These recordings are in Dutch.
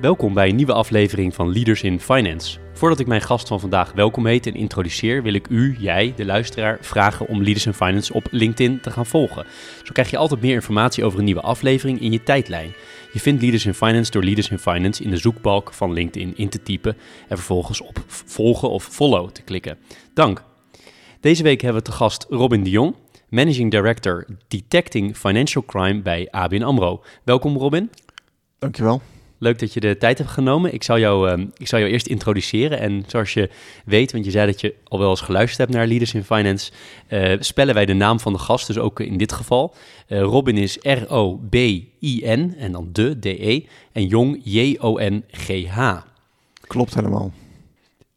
Welkom bij een nieuwe aflevering van Leaders in Finance. Voordat ik mijn gast van vandaag welkom heet en introduceer, wil ik u, jij, de luisteraar, vragen om Leaders in Finance op LinkedIn te gaan volgen. Zo krijg je altijd meer informatie over een nieuwe aflevering in je tijdlijn. Je vindt Leaders in Finance door Leaders in Finance in de zoekbalk van LinkedIn in te typen en vervolgens op volgen of follow te klikken. Dank. Deze week hebben we te gast Robin de Jong, Managing Director Detecting Financial Crime bij ABN AMRO. Welkom Robin. Dankjewel. Leuk dat je de tijd hebt genomen. Ik zal, jou, uh, ik zal jou eerst introduceren. En zoals je weet, want je zei dat je al wel eens geluisterd hebt naar Leaders in Finance, uh, spellen wij de naam van de gast, dus ook in dit geval. Uh, Robin is R-O-B-I-N en dan de, D-E. En Jong, J-O-N-G-H. Klopt helemaal.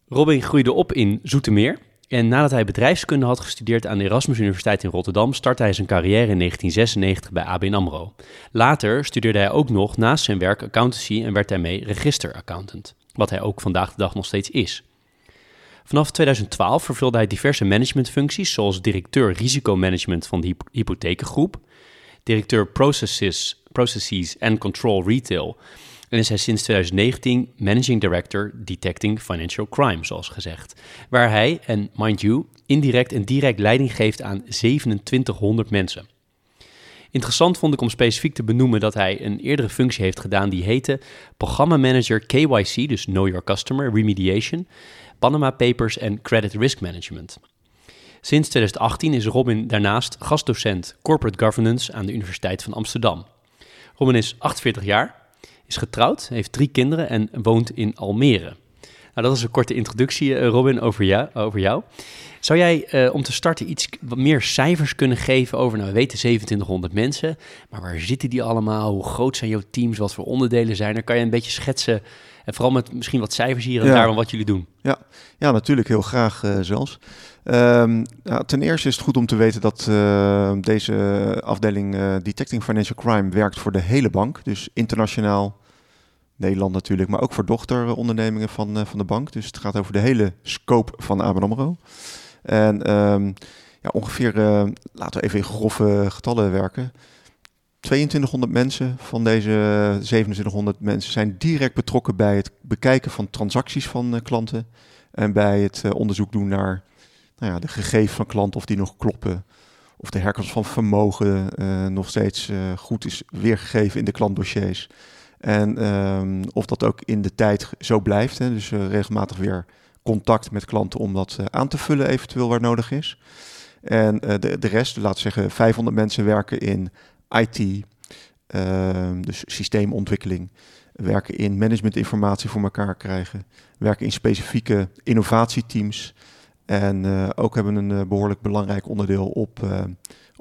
Robin groeide op in Zoetermeer. En nadat hij bedrijfskunde had gestudeerd aan de Erasmus Universiteit in Rotterdam, startte hij zijn carrière in 1996 bij ABN AMRO. Later studeerde hij ook nog naast zijn werk accountancy en werd daarmee registeraccountant, wat hij ook vandaag de dag nog steeds is. Vanaf 2012 vervulde hij diverse managementfuncties, zoals directeur risicomanagement van de hypothekengroep, directeur processes, processes and control retail en is hij sinds 2019 Managing Director Detecting Financial Crime, zoals gezegd. Waar hij, en mind you, indirect en direct leiding geeft aan 2700 mensen. Interessant vond ik om specifiek te benoemen dat hij een eerdere functie heeft gedaan die heette Programma Manager KYC, dus Know Your Customer Remediation, Panama Papers en Credit Risk Management. Sinds 2018 is Robin daarnaast gastdocent Corporate Governance aan de Universiteit van Amsterdam. Robin is 48 jaar, is getrouwd, heeft drie kinderen en woont in Almere. Nou, dat is een korte introductie, eh, Robin, over jou. Over jou. Zou jij uh, om te starten iets wat meer cijfers kunnen geven over, nou we weten 2700 mensen, maar waar zitten die allemaal? Hoe groot zijn jouw teams? Wat voor onderdelen zijn er? Kan je een beetje schetsen en vooral met misschien wat cijfers hier en ja. daar van wat jullie doen? Ja, ja natuurlijk heel graag uh, zelfs. Um, nou, ten eerste is het goed om te weten dat uh, deze afdeling Detecting Financial Crime werkt voor de hele bank. Dus internationaal, Nederland natuurlijk, maar ook voor dochterondernemingen van, uh, van de bank. Dus het gaat over de hele scope van ABN AMRO. En um, ja, ongeveer, laten we even in grove getallen werken. 2200 mensen van deze 2700 mensen zijn direct betrokken bij het bekijken van transacties van klanten. En bij het onderzoek doen naar nou ja, de gegevens van klanten, of die nog kloppen. Of de herkomst van vermogen nog steeds goed is weergegeven in de klantdossiers. En um, of dat ook in de tijd zo blijft. Hè. Dus uh, regelmatig weer contact met klanten om dat aan te vullen, eventueel waar nodig is. En de, de rest, laten we zeggen, 500 mensen werken in IT, ehm, dus systeemontwikkeling werken in managementinformatie voor elkaar krijgen, werken in specifieke innovatieteams, en ook hebben een behoorlijk belangrijk onderdeel op,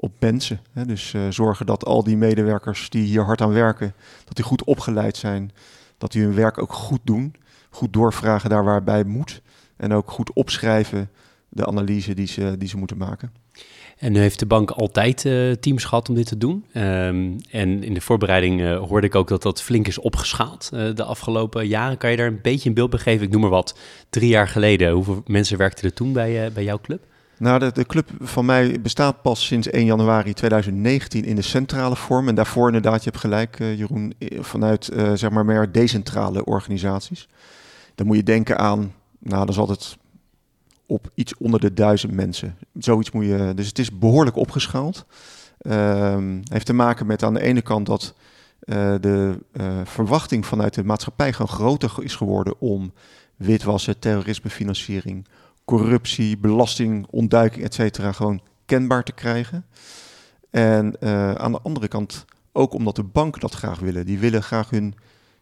op mensen. Hè? Dus zorgen dat al die medewerkers die hier hard aan werken, dat die goed opgeleid zijn, dat die hun werk ook goed doen, goed doorvragen daar waarbij moet en ook goed opschrijven de analyse die ze, die ze moeten maken. En nu heeft de bank altijd uh, teams gehad om dit te doen. Um, en in de voorbereiding uh, hoorde ik ook dat dat flink is opgeschaald de afgelopen jaren. Kan je daar een beetje een beeld bij geven? Ik noem maar wat, drie jaar geleden. Hoeveel mensen werkten er toen bij, bij jouw club? Nou, de, de, club van mij bestaat pas sinds 1 januari 2019 in de centrale vorm. En daarvoor inderdaad, je hebt gelijk Jeroen, vanuit zeg maar meer decentrale organisaties. Dan moet je denken aan, nou dat is altijd op iets onder de duizend mensen. Zoiets moet je. Dus het is behoorlijk opgeschaald. Um, heeft te maken met aan de ene kant dat de verwachting vanuit de maatschappij gewoon groter is geworden om witwassen, terrorismefinanciering, corruptie, belastingontduiking, et cetera, gewoon kenbaar te krijgen. En uh, aan de andere kant ook omdat de banken dat graag willen. Die willen graag hun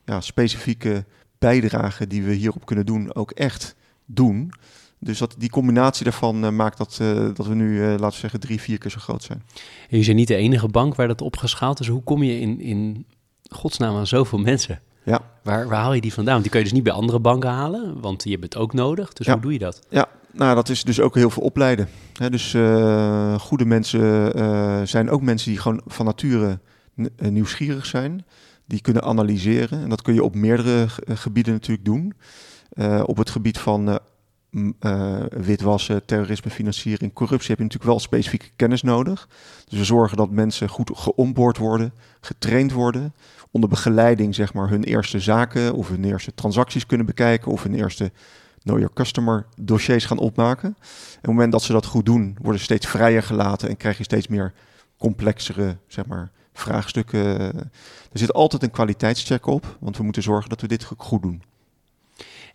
ja, specifieke bijdrage die we hierop kunnen doen ook echt doen. Dus dat, die combinatie daarvan uh, maakt dat, uh, dat we nu, uh, laten we zeggen, drie, vier keer zo groot zijn. En je bent niet de enige bank waar dat opgeschaald is. Hoe kom je in, in godsnaam aan zoveel mensen? Ja. Waar, waar haal je die vandaan? Want die kun je dus niet bij andere banken halen, want je hebt het ook nodig. Dus Ja. hoe doe je dat? Ja, nou dat is dus ook heel veel opleiden. Dus eh, goede mensen eh, zijn ook mensen die gewoon van nature eh, nieuwsgierig zijn. Die kunnen analyseren. En dat kun je op meerdere gebieden natuurlijk doen. Op het gebied van witwassen, terrorisme, financiering, corruptie heb je natuurlijk wel specifieke kennis nodig. Dus we zorgen dat mensen goed geonboard worden, getraind worden. Onder begeleiding zeg maar hun eerste zaken of hun eerste transacties kunnen bekijken. Of hun eerste know your customer dossiers gaan opmaken. En op het moment dat ze dat goed doen, worden ze steeds vrijer gelaten en krijg je steeds meer complexere zeg maar, vraagstukken. Er zit altijd een kwaliteitscheck op, want we moeten zorgen dat we dit goed doen.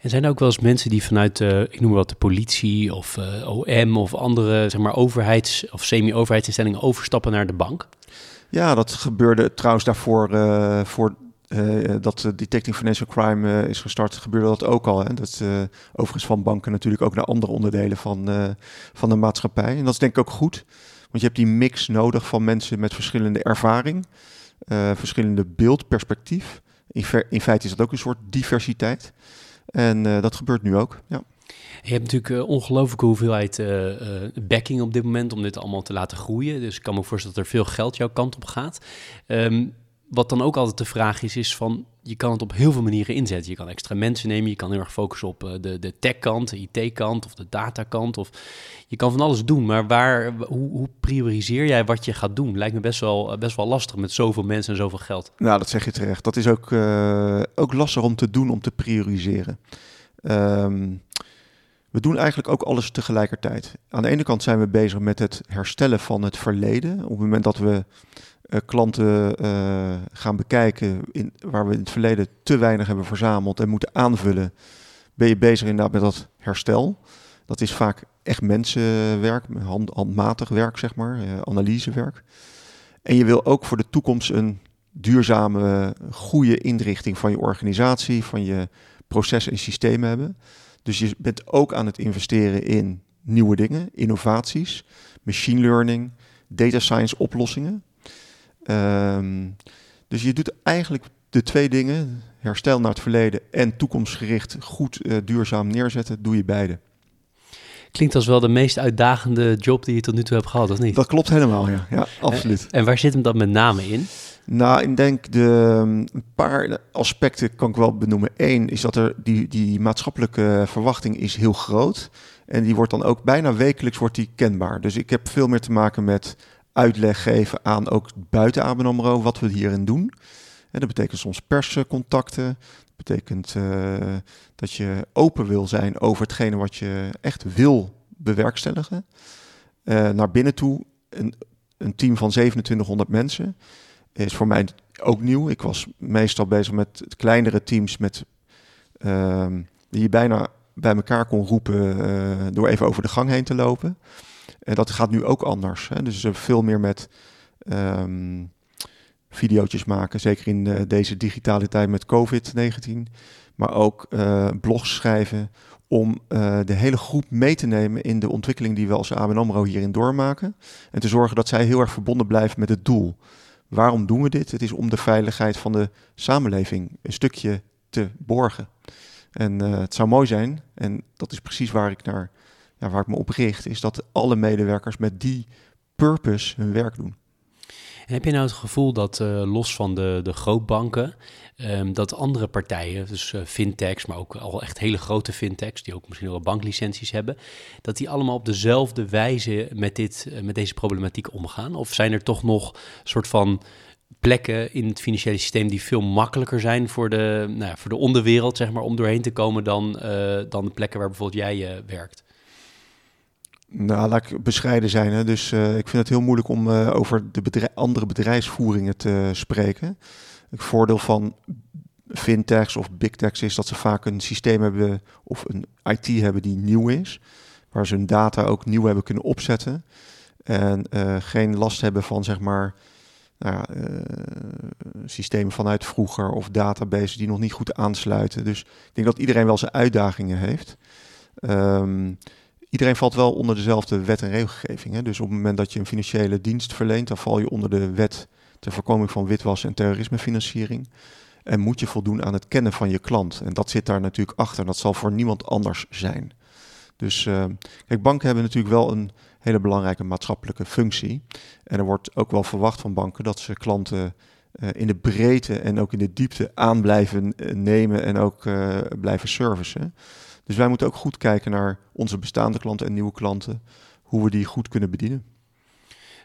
En zijn er ook wel eens mensen die vanuit, eh, ik noem wat, de politie of eh, OM of andere, zeg maar, overheids- of semi-overheidsinstellingen overstappen naar de bank? Ja, dat gebeurde trouwens daarvoor, eh, voor eh, dat eh, Detecting Financial Crime is gestart, gebeurde dat ook al. Hè? Dat overigens van banken natuurlijk ook naar andere onderdelen van, van de maatschappij. En dat is denk ik ook goed, want je hebt die mix nodig van mensen met verschillende ervaring, verschillende beeld, perspectief. In, in feite is dat ook een soort diversiteit. En dat gebeurt nu ook. Ja. Je hebt natuurlijk uh, ongelooflijke hoeveelheid uh, uh, backing op dit moment om dit allemaal te laten groeien. Dus ik kan me voorstellen dat er veel geld jouw kant op gaat. Um, wat dan ook altijd de vraag is, is van je kan het op heel veel manieren inzetten. Je kan extra mensen nemen, je kan heel erg focussen op uh, de, de tech-kant, de IT-kant of de datakant. Of je kan van alles doen, maar waar, hoe, hoe prioriseer jij wat je gaat doen? Lijkt me best wel, best wel lastig met zoveel mensen en zoveel geld. Nou, dat zeg je terecht. Dat is ook, uh, ook lastig om te doen, om te prioriseren. Um, we doen eigenlijk ook alles tegelijkertijd. Aan de ene kant zijn we bezig met het herstellen van het verleden. Op het moment dat we uh, klanten uh, gaan bekijken in, waar we in het verleden te weinig hebben verzameld en moeten aanvullen, ben je bezig inderdaad met dat herstel. Dat is vaak echt mensenwerk, hand, handmatig werk, zeg maar, uh, analysewerk. En je wil ook voor de toekomst een duurzame, goede inrichting van je organisatie, van je processen en systemen hebben. Dus je bent ook aan het investeren in nieuwe dingen, innovaties, machine learning, data science oplossingen. Um, dus je doet eigenlijk de twee dingen, herstel naar het verleden en toekomstgericht goed uh, duurzaam neerzetten, doe je beide. Klinkt als wel de meest uitdagende job die je tot nu toe hebt gehad, of niet? Dat klopt helemaal, ja. ja absoluut. En, en waar zit hem dat met name in? Nou, ik denk de een paar aspecten kan ik wel benoemen. Eén is dat er die, die maatschappelijke verwachting is heel groot. En die wordt dan ook bijna wekelijks wordt die kenbaar. Dus ik heb veel meer te maken met uitleg geven aan ook buiten ABN AMRO wat we hierin doen. En dat betekent soms perscontacten. Dat betekent uh, dat je open wil zijn over hetgene wat je echt wil bewerkstelligen. Uh, naar binnen toe een, een team van 2700 mensen is voor mij ook nieuw. Ik was meestal bezig met kleinere teams met, uh, die je bijna bij elkaar kon roepen uh, door even over de gang heen te lopen. En dat gaat nu ook anders. Hè? Dus veel meer met um, video's maken, zeker in uh, deze digitale tijd met COVID-19. Maar ook uh, blogs schrijven om uh, de hele groep mee te nemen in de ontwikkeling die we als ABN AMRO hierin doormaken. En te zorgen dat zij heel erg verbonden blijven met het doel. Waarom doen we dit? Het is om de veiligheid van de samenleving een stukje te borgen. En het zou mooi zijn, en dat is precies waar ik, naar, ja, waar ik me op richt, is dat alle medewerkers met die purpose hun werk doen. En heb je nou het gevoel dat uh, los van de, de grootbanken, um, dat andere partijen, dus uh, fintechs, maar ook al echt hele grote fintechs, die ook misschien wel banklicenties hebben, dat die allemaal op dezelfde wijze met, dit, uh, met deze problematiek omgaan? Of zijn er toch nog soort van plekken in het financiële systeem die veel makkelijker zijn voor de, nou ja, voor de onderwereld, zeg maar, om doorheen te komen dan, dan de plekken waar bijvoorbeeld jij werkt? Nou, laat ik bescheiden zijn. Hè. Dus uh, ik vind het heel moeilijk om uh, over de andere bedrijfsvoeringen te spreken. Het voordeel van fintechs of big techs is dat ze vaak een systeem hebben of een IT hebben die nieuw is. Waar ze hun data ook nieuw hebben kunnen opzetten. En uh, geen last hebben van zeg maar nou systemen vanuit vroeger of databases die nog niet goed aansluiten. Dus ik denk dat iedereen wel zijn uitdagingen heeft. Um, Iedereen valt wel onder dezelfde wet en regelgeving. Hè? Dus op het moment dat je een financiële dienst verleent, dan val je onder de wet ter voorkoming van witwassen en terrorismefinanciering. En moet je voldoen aan het kennen van je klant. En dat zit daar natuurlijk achter. Dat zal voor niemand anders zijn. Dus uh, kijk, banken hebben natuurlijk wel een hele belangrijke maatschappelijke functie. En er wordt ook wel verwacht van banken dat ze klanten uh, in de breedte en ook in de diepte aan blijven nemen en ook blijven servicen. Dus wij moeten ook goed kijken naar onze bestaande klanten en nieuwe klanten, hoe we die goed kunnen bedienen.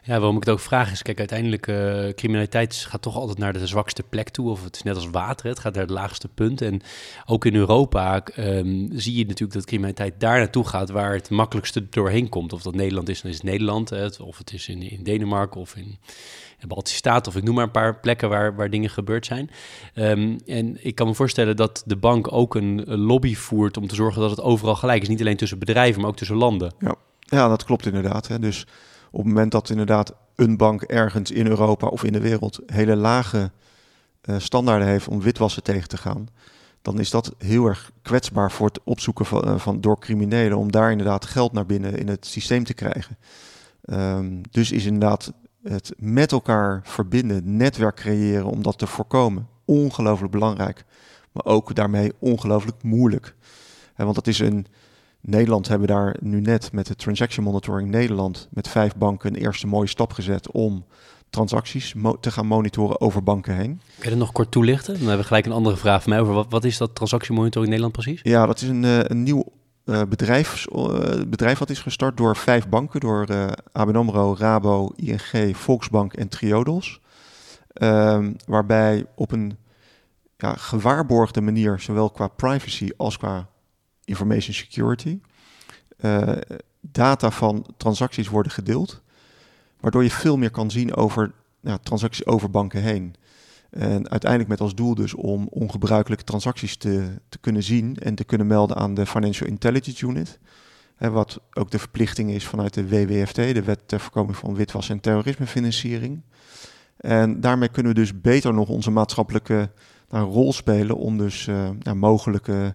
Ja, waarom ik het ook vraag is, kijk, uiteindelijk uh, criminaliteit gaat toch altijd naar de zwakste plek toe. Of het is net als water, het gaat naar het laagste punt. En ook in Europa um, zie je natuurlijk dat criminaliteit daar naartoe gaat waar het makkelijkste doorheen komt. Of dat Nederland is, dan is het Nederland. Of het is in, in Denemarken of in Baltische Staten. Of ik noem maar een paar plekken waar, waar dingen gebeurd zijn. Um, en ik kan me voorstellen dat de bank ook een lobby voert om te zorgen dat het overal gelijk is. Niet alleen tussen bedrijven, maar ook tussen landen. Ja, ja dat klopt inderdaad. Hè. Dus op het moment dat inderdaad een bank ergens in Europa of in de wereld hele lage uh, standaarden heeft om witwassen tegen te gaan, dan is dat heel erg kwetsbaar voor het opzoeken van, uh, van door criminelen om daar inderdaad geld naar binnen in het systeem te krijgen. Um, dus is inderdaad het met elkaar verbinden, netwerk creëren om dat te voorkomen, ongelooflijk belangrijk, maar ook daarmee ongelooflijk moeilijk. En want dat is een Nederland hebben daar nu net met de Transaction Monitoring Nederland met vijf banken een eerste mooie stap gezet om transacties te gaan monitoren over banken heen. Kun je dat nog kort toelichten? Dan hebben we gelijk een andere vraag van mij over. Wat, wat is dat Transaction Monitoring Nederland precies? Ja, dat is een, uh, een nieuw uh, bedrijf, uh, bedrijf wat is gestart door vijf banken. Door ABN AMRO, Rabo, ING, Volksbank en Triodos. Um, waarbij op een ja, gewaarborgde manier, zowel qua privacy als qua information security. Uh, data van transacties worden gedeeld, waardoor je veel meer kan zien over transacties over banken heen. En uiteindelijk met als doel dus om ongebruikelijke transacties te, te kunnen zien en te kunnen melden aan de Financial Intelligence Unit. Hè, wat ook de verplichting is vanuit de WWFT, de Wet ter Voorkoming van Witwas en Terrorismefinanciering. En daarmee kunnen we dus beter nog onze maatschappelijke nou, rol spelen om dus uh, nou, mogelijke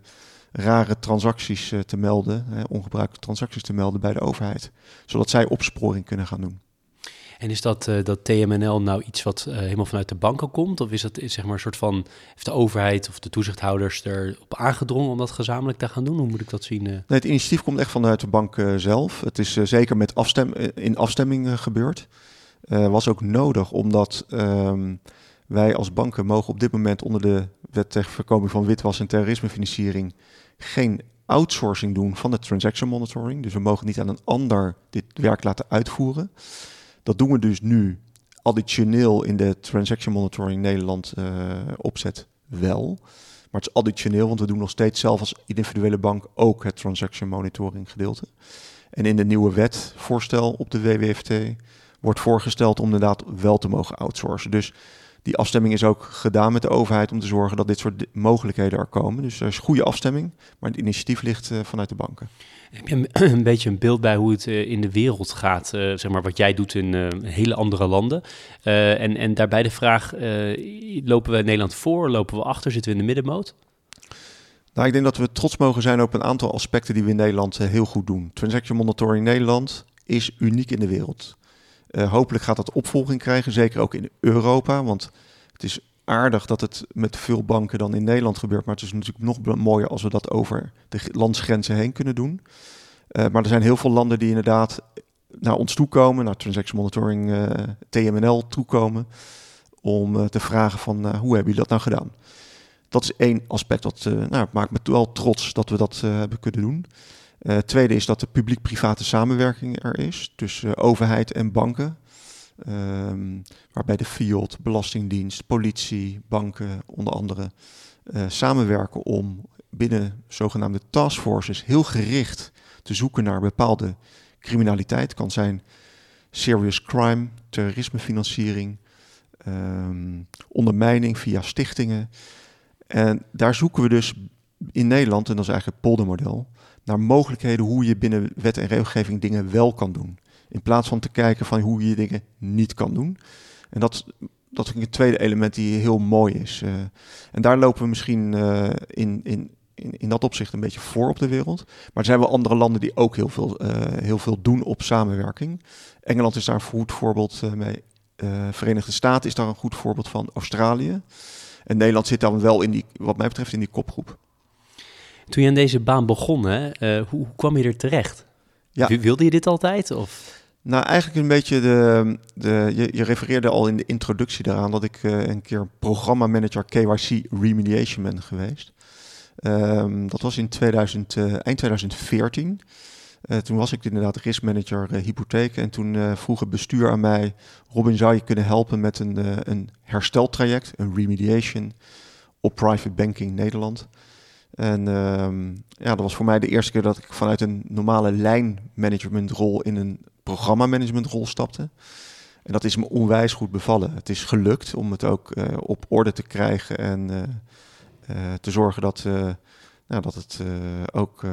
rare transacties uh, te melden, uh, ongebruikte transacties te melden bij de overheid. Zodat zij opsporing kunnen gaan doen. En is dat, uh, dat TMNL nou iets wat helemaal vanuit de banken komt? Of is dat zeg maar een soort van, heeft de overheid of de toezichthouders erop aangedrongen om dat gezamenlijk te gaan doen? Hoe moet ik dat zien? Nee, het initiatief komt echt vanuit de bank zelf. Het is zeker met afstem in afstemming gebeurd. was ook nodig omdat ehm, wij als banken mogen op dit moment onder de wet tegen voorkoming van witwas en terrorismefinanciering geen outsourcing doen van de transaction monitoring. Dus we mogen niet aan een ander dit werk laten uitvoeren. Dat doen we dus nu additioneel in de transaction monitoring Nederland uh, opzet wel. Maar het is additioneel, want we doen nog steeds zelf als individuele bank ook het transaction monitoring gedeelte. En in de nieuwe wetvoorstel op de WWFT wordt voorgesteld om inderdaad wel te mogen outsourcen. Dus die afstemming is ook gedaan met de overheid om te zorgen dat dit soort mogelijkheden er komen. Dus er is goede afstemming, maar het initiatief ligt uh, vanuit de banken. Heb je een, beetje een beeld bij hoe het uh, in de wereld gaat, uh, zeg maar wat jij doet in hele andere landen? en, en daarbij de vraag, lopen we Nederland voor, lopen we achter, zitten we in de middenmoot? Nou, ik denk dat we trots mogen zijn op een aantal aspecten die we in Nederland heel goed doen. Transaction Monitoring Nederland is uniek in de wereld. Hopelijk gaat dat opvolging krijgen, zeker ook in Europa. Want het is aardig dat het met veel banken dan in Nederland gebeurt. Maar het is natuurlijk nog mooier als we dat over de landsgrenzen heen kunnen doen. Uh, maar er zijn heel veel landen die inderdaad naar ons toekomen, naar Transaction Monitoring, uh, TMNL toekomen. Om te vragen van hoe hebben jullie dat nou gedaan? Dat is één aspect dat nou, maakt me wel trots dat we dat hebben kunnen doen. Tweede is dat de publiek-private samenwerking er is tussen overheid en banken. Um, waarbij de FIOD, Belastingdienst, politie, banken onder andere uh, samenwerken om binnen zogenaamde taskforces heel gericht te zoeken naar bepaalde criminaliteit. Kan zijn serious crime, terrorismefinanciering, um, ondermijning via stichtingen. En daar zoeken we dus in Nederland, en dat is eigenlijk het poldermodel, naar mogelijkheden hoe je binnen wet en regelgeving dingen wel kan doen. In plaats van te kijken van hoe je dingen niet kan doen. En dat, dat is een tweede element die heel mooi is. Uh, en daar lopen we misschien uh, in, in, in, in dat opzicht een beetje voor op de wereld. Maar er zijn wel andere landen die ook heel veel, uh, heel veel doen op samenwerking. Engeland is daar een goed voorbeeld mee. Verenigde Staten is daar een goed voorbeeld van. Australië. En Nederland zit dan wel in die, wat mij betreft, in die kopgroep. Toen je aan deze baan begon, hoe, hoe, kwam je er terecht? Ja. Wilde je dit altijd? Of? Nou, eigenlijk een beetje de. de je, je refereerde al in de introductie daaraan dat ik uh, een keer programmamanager KYC Remediation ben geweest. Um, dat was in 2000, uh, eind 2014. Uh, toen was ik inderdaad riskmanager hypotheken. En toen vroeg het bestuur aan mij: Robin, zou je kunnen helpen met een, een hersteltraject, een remediation op private banking Nederland? En um, ja, dat was voor mij de eerste keer dat ik vanuit een normale lijnmanagementrol in een programmamanagementrol stapte. En dat is me onwijs goed bevallen. Het is gelukt om het ook uh, op orde te krijgen en uh, uh, te zorgen dat, nou, dat het ook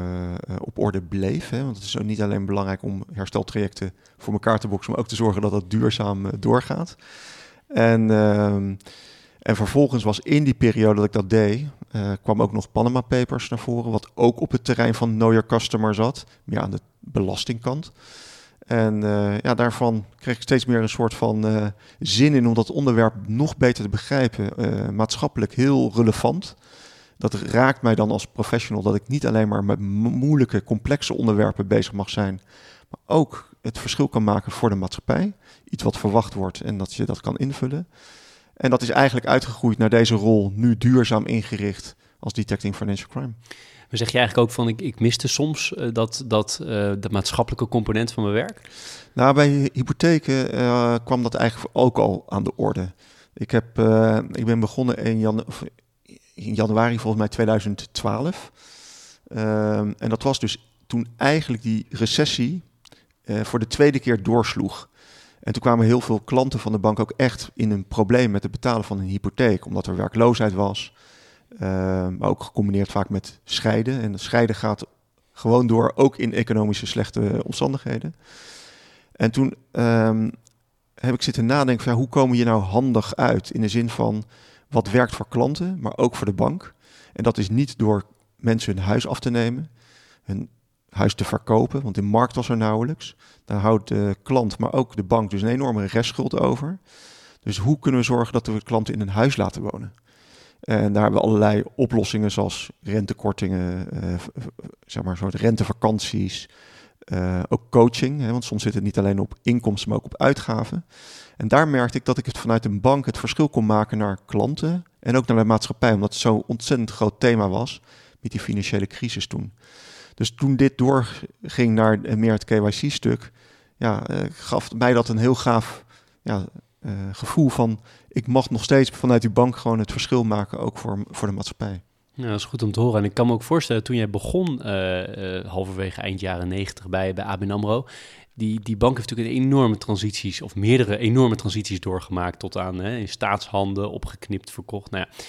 op orde bleef. Hè? Want het is ook niet alleen belangrijk om hersteltrajecten voor elkaar te boksen, maar ook te zorgen dat het duurzaam doorgaat. En, ehm, en vervolgens was in die periode dat ik dat deed, kwam ook nog Panama Papers naar voren, wat ook op het terrein van Know Your Customer zat, meer aan de belastingkant. En uh, ja, daarvan kreeg ik steeds meer een soort van uh, zin in om dat onderwerp nog beter te begrijpen. Uh, maatschappelijk heel relevant. Dat raakt mij dan als professional dat ik niet alleen maar met moeilijke, complexe onderwerpen bezig mag zijn, maar ook het verschil kan maken voor de maatschappij. Iets wat verwacht wordt en dat je dat kan invullen. En dat is eigenlijk uitgegroeid naar deze rol, nu duurzaam ingericht als Detecting Financial Crime. Maar zeg je eigenlijk ook van, ik, ik miste soms uh, dat, dat, uh, de maatschappelijke component van mijn werk? Nou, bij hypotheken uh, kwam dat eigenlijk ook al aan de orde. Ik, heb, ik ben begonnen in, in, januari volgens mij 2012. Ehm, en dat was dus toen eigenlijk die recessie voor de tweede keer doorsloeg. En toen kwamen heel veel klanten van de bank ook echt in een probleem met het betalen van een hypotheek, omdat er werkloosheid was. Ehm, maar ook gecombineerd vaak met scheiden. En scheiden gaat gewoon door, ook in economische slechte omstandigheden. En toen um, heb ik zitten nadenken van hoe komen je nou handig uit? In de zin van wat werkt voor klanten, maar ook voor de bank. En dat is niet door mensen hun huis af te nemen, hun huis te verkopen, want de markt was er nauwelijks. Daar houdt de klant, maar ook de bank dus een enorme restschuld over. Dus hoe kunnen we zorgen dat we klanten in een huis laten wonen? En daar hebben we allerlei oplossingen zoals rentekortingen, uh, zeg maar, soort rentevakanties, uh, ook coaching. Hè, want soms zit het niet alleen op inkomsten, maar ook op uitgaven. En daar merkte ik dat ik het vanuit een bank het verschil kon maken naar klanten en ook naar de maatschappij, omdat het zo'n ontzettend groot thema was met die financiële crisis toen. Dus toen dit doorging naar meer het KYC-stuk, ja, uh, gaf mij dat een heel gaaf ja, uh, gevoel van ik mag nog steeds vanuit die bank gewoon het verschil maken, ook voor, voor de maatschappij. Ja, dat is goed om te horen. En ik kan me ook voorstellen, toen jij begon, uh, halverwege eind jaren negentig bij, bij ABN AMRO, die, die bank heeft natuurlijk een enorme transities, of meerdere enorme transities doorgemaakt tot aan hè, in staatshanden, opgeknipt, verkocht. Nou ja,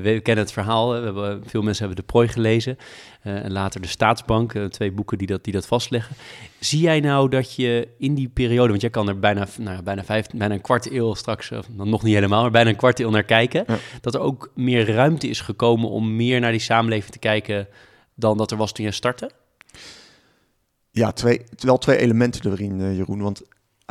we, kennen het verhaal, we hebben, veel mensen hebben de prooi gelezen uh, en later de Staatsbank, uh, twee boeken die dat, die dat vastleggen. Zie jij nou dat je in die periode, want jij kan er bijna, nou, bijna, vijf, bijna een kwart eeuw straks, of nog niet helemaal, maar bijna een kwart eeuw naar kijken, dat er ook meer ruimte is gekomen om meer naar die samenleving te kijken dan dat er was toen je startte? Ja, twee, wel twee elementen erin, uh, Jeroen. Want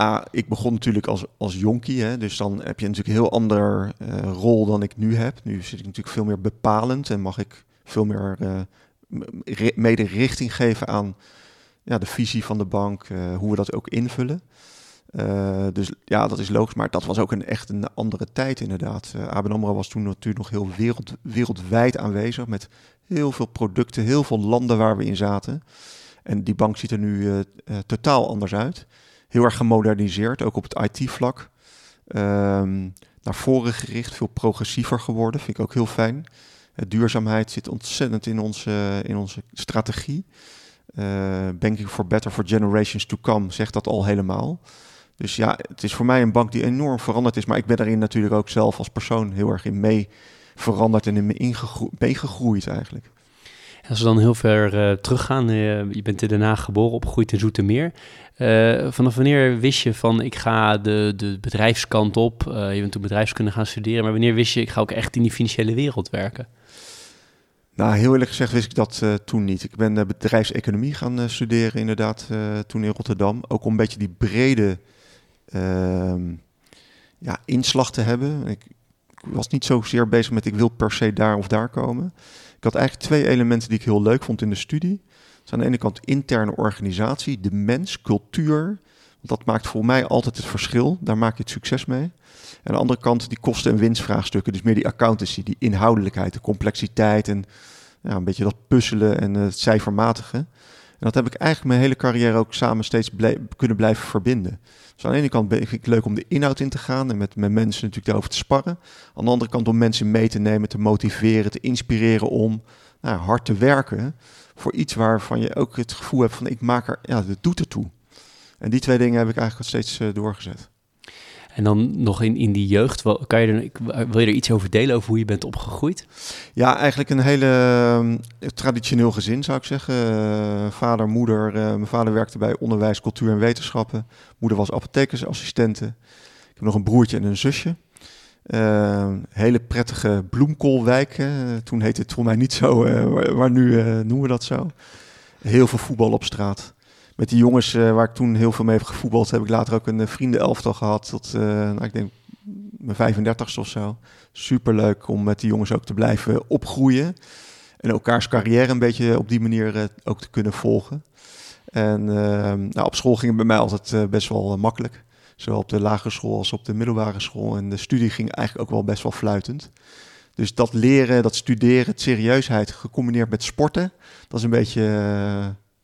A, ik begon natuurlijk als, als jonkie, hè, dus dan heb je natuurlijk een heel ander uh, rol dan ik nu heb. Nu zit ik natuurlijk veel meer bepalend en mag ik veel meer uh, mede richting geven aan ja, de visie van de bank, hoe we dat ook invullen. dus ja, dat is logisch, maar dat was ook een echt een andere tijd inderdaad. Uh, ABN AMRO was toen natuurlijk nog heel wereld, wereldwijd aanwezig met heel veel producten, heel veel landen waar we in zaten. En die bank ziet er nu uh, uh, totaal anders uit. Heel erg gemoderniseerd, ook op het IT-vlak. Um, naar voren gericht, veel progressiever geworden. Vind ik ook heel fijn. Uh, duurzaamheid zit ontzettend in onze, in onze strategie. banking for better for generations to come zegt dat al helemaal. Dus ja, het is voor mij een bank die enorm veranderd is. Maar ik ben daarin natuurlijk ook zelf als persoon heel erg in mee veranderd en in me meegegroeid eigenlijk. Als we dan heel ver uh, teruggaan, uh, je bent in Den Haag geboren, opgegroeid in Zoetermeer. Uh, vanaf wanneer wist je van ik ga de, de bedrijfskant op? je bent toen bedrijfskunde gaan studeren, maar wanneer wist je ik ga ook echt in die financiële wereld werken? Nou, heel eerlijk gezegd wist ik dat toen niet. Ik ben bedrijfseconomie gaan studeren inderdaad toen in Rotterdam. Ook om een beetje die brede ehm, ja, inslag te hebben. Ik was niet zozeer bezig met ik wil per se daar of daar komen. Ik had eigenlijk twee elementen die ik heel leuk vond in de studie. Dus aan de ene kant interne organisatie, de mens, cultuur. Dat maakt voor mij altijd het verschil. Daar maak je het succes mee. En aan de andere kant die kosten- en winstvraagstukken. Dus meer die accountancy, die inhoudelijkheid, de complexiteit en ja, een beetje dat puzzelen en het cijfermatige. En dat heb ik eigenlijk mijn hele carrière ook samen steeds kunnen blijven verbinden. Dus aan de ene kant vind ik het leuk om de inhoud in te gaan en met, met mensen natuurlijk daarover te sparren. Aan de andere kant om mensen mee te nemen, te motiveren, te inspireren om nou, hard te werken voor iets waarvan je ook het gevoel hebt van ik maak er, ja, dat doet ertoe. En die twee dingen heb ik eigenlijk steeds uh, doorgezet. En dan nog in, in die jeugd, kan je er, wil je er iets over delen over hoe je bent opgegroeid? Ja, eigenlijk een hele ehm, traditioneel gezin zou ik zeggen. Uh, vader, moeder. Uh, mijn vader werkte bij onderwijs, cultuur en wetenschappen. Moeder was apothekersassistente. Ik heb nog een broertje en een zusje. Uh, hele prettige bloemkoolwijk. toen heette het voor mij niet zo, maar nu noemen we dat zo. Heel veel voetbal op straat met die jongens uh, waar ik toen heel veel mee heb gevoetbald, heb ik later ook een uh, vriendenelftal gehad. Tot, uh, nou, ik denk mijn 35ste of zo. Super leuk om met die jongens ook te blijven opgroeien. En elkaars carrière een beetje op die manier ook te kunnen volgen. En nou, op school ging het bij mij altijd best wel makkelijk. Zowel op de lagere school als op de middelbare school. En de studie ging eigenlijk ook wel best wel fluitend. Dus dat leren, dat studeren, het serieusheid gecombineerd met sporten, dat is een beetje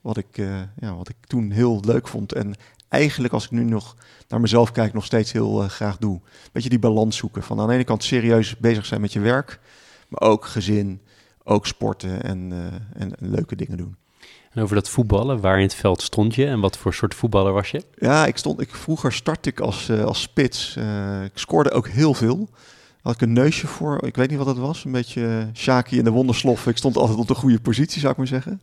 wat ik, uh, ja, wat ik toen heel leuk vond. En eigenlijk, als ik nu nog naar mezelf kijk, nog steeds heel uh, graag doe. Beetje die balans zoeken. Van aan de ene kant serieus bezig zijn met je werk, maar ook gezin, ook sporten en, uh, en, leuke dingen doen. En over dat voetballen, waar in het veld stond je en wat voor soort voetballer was je? Ja, ik stond, ik, vroeger startte ik als, als spits. ik scoorde ook heel veel had ik een neusje voor. Ik weet niet wat het was. Een beetje Shaki in de wonderslof. Ik stond altijd op de goede positie, zou ik maar zeggen.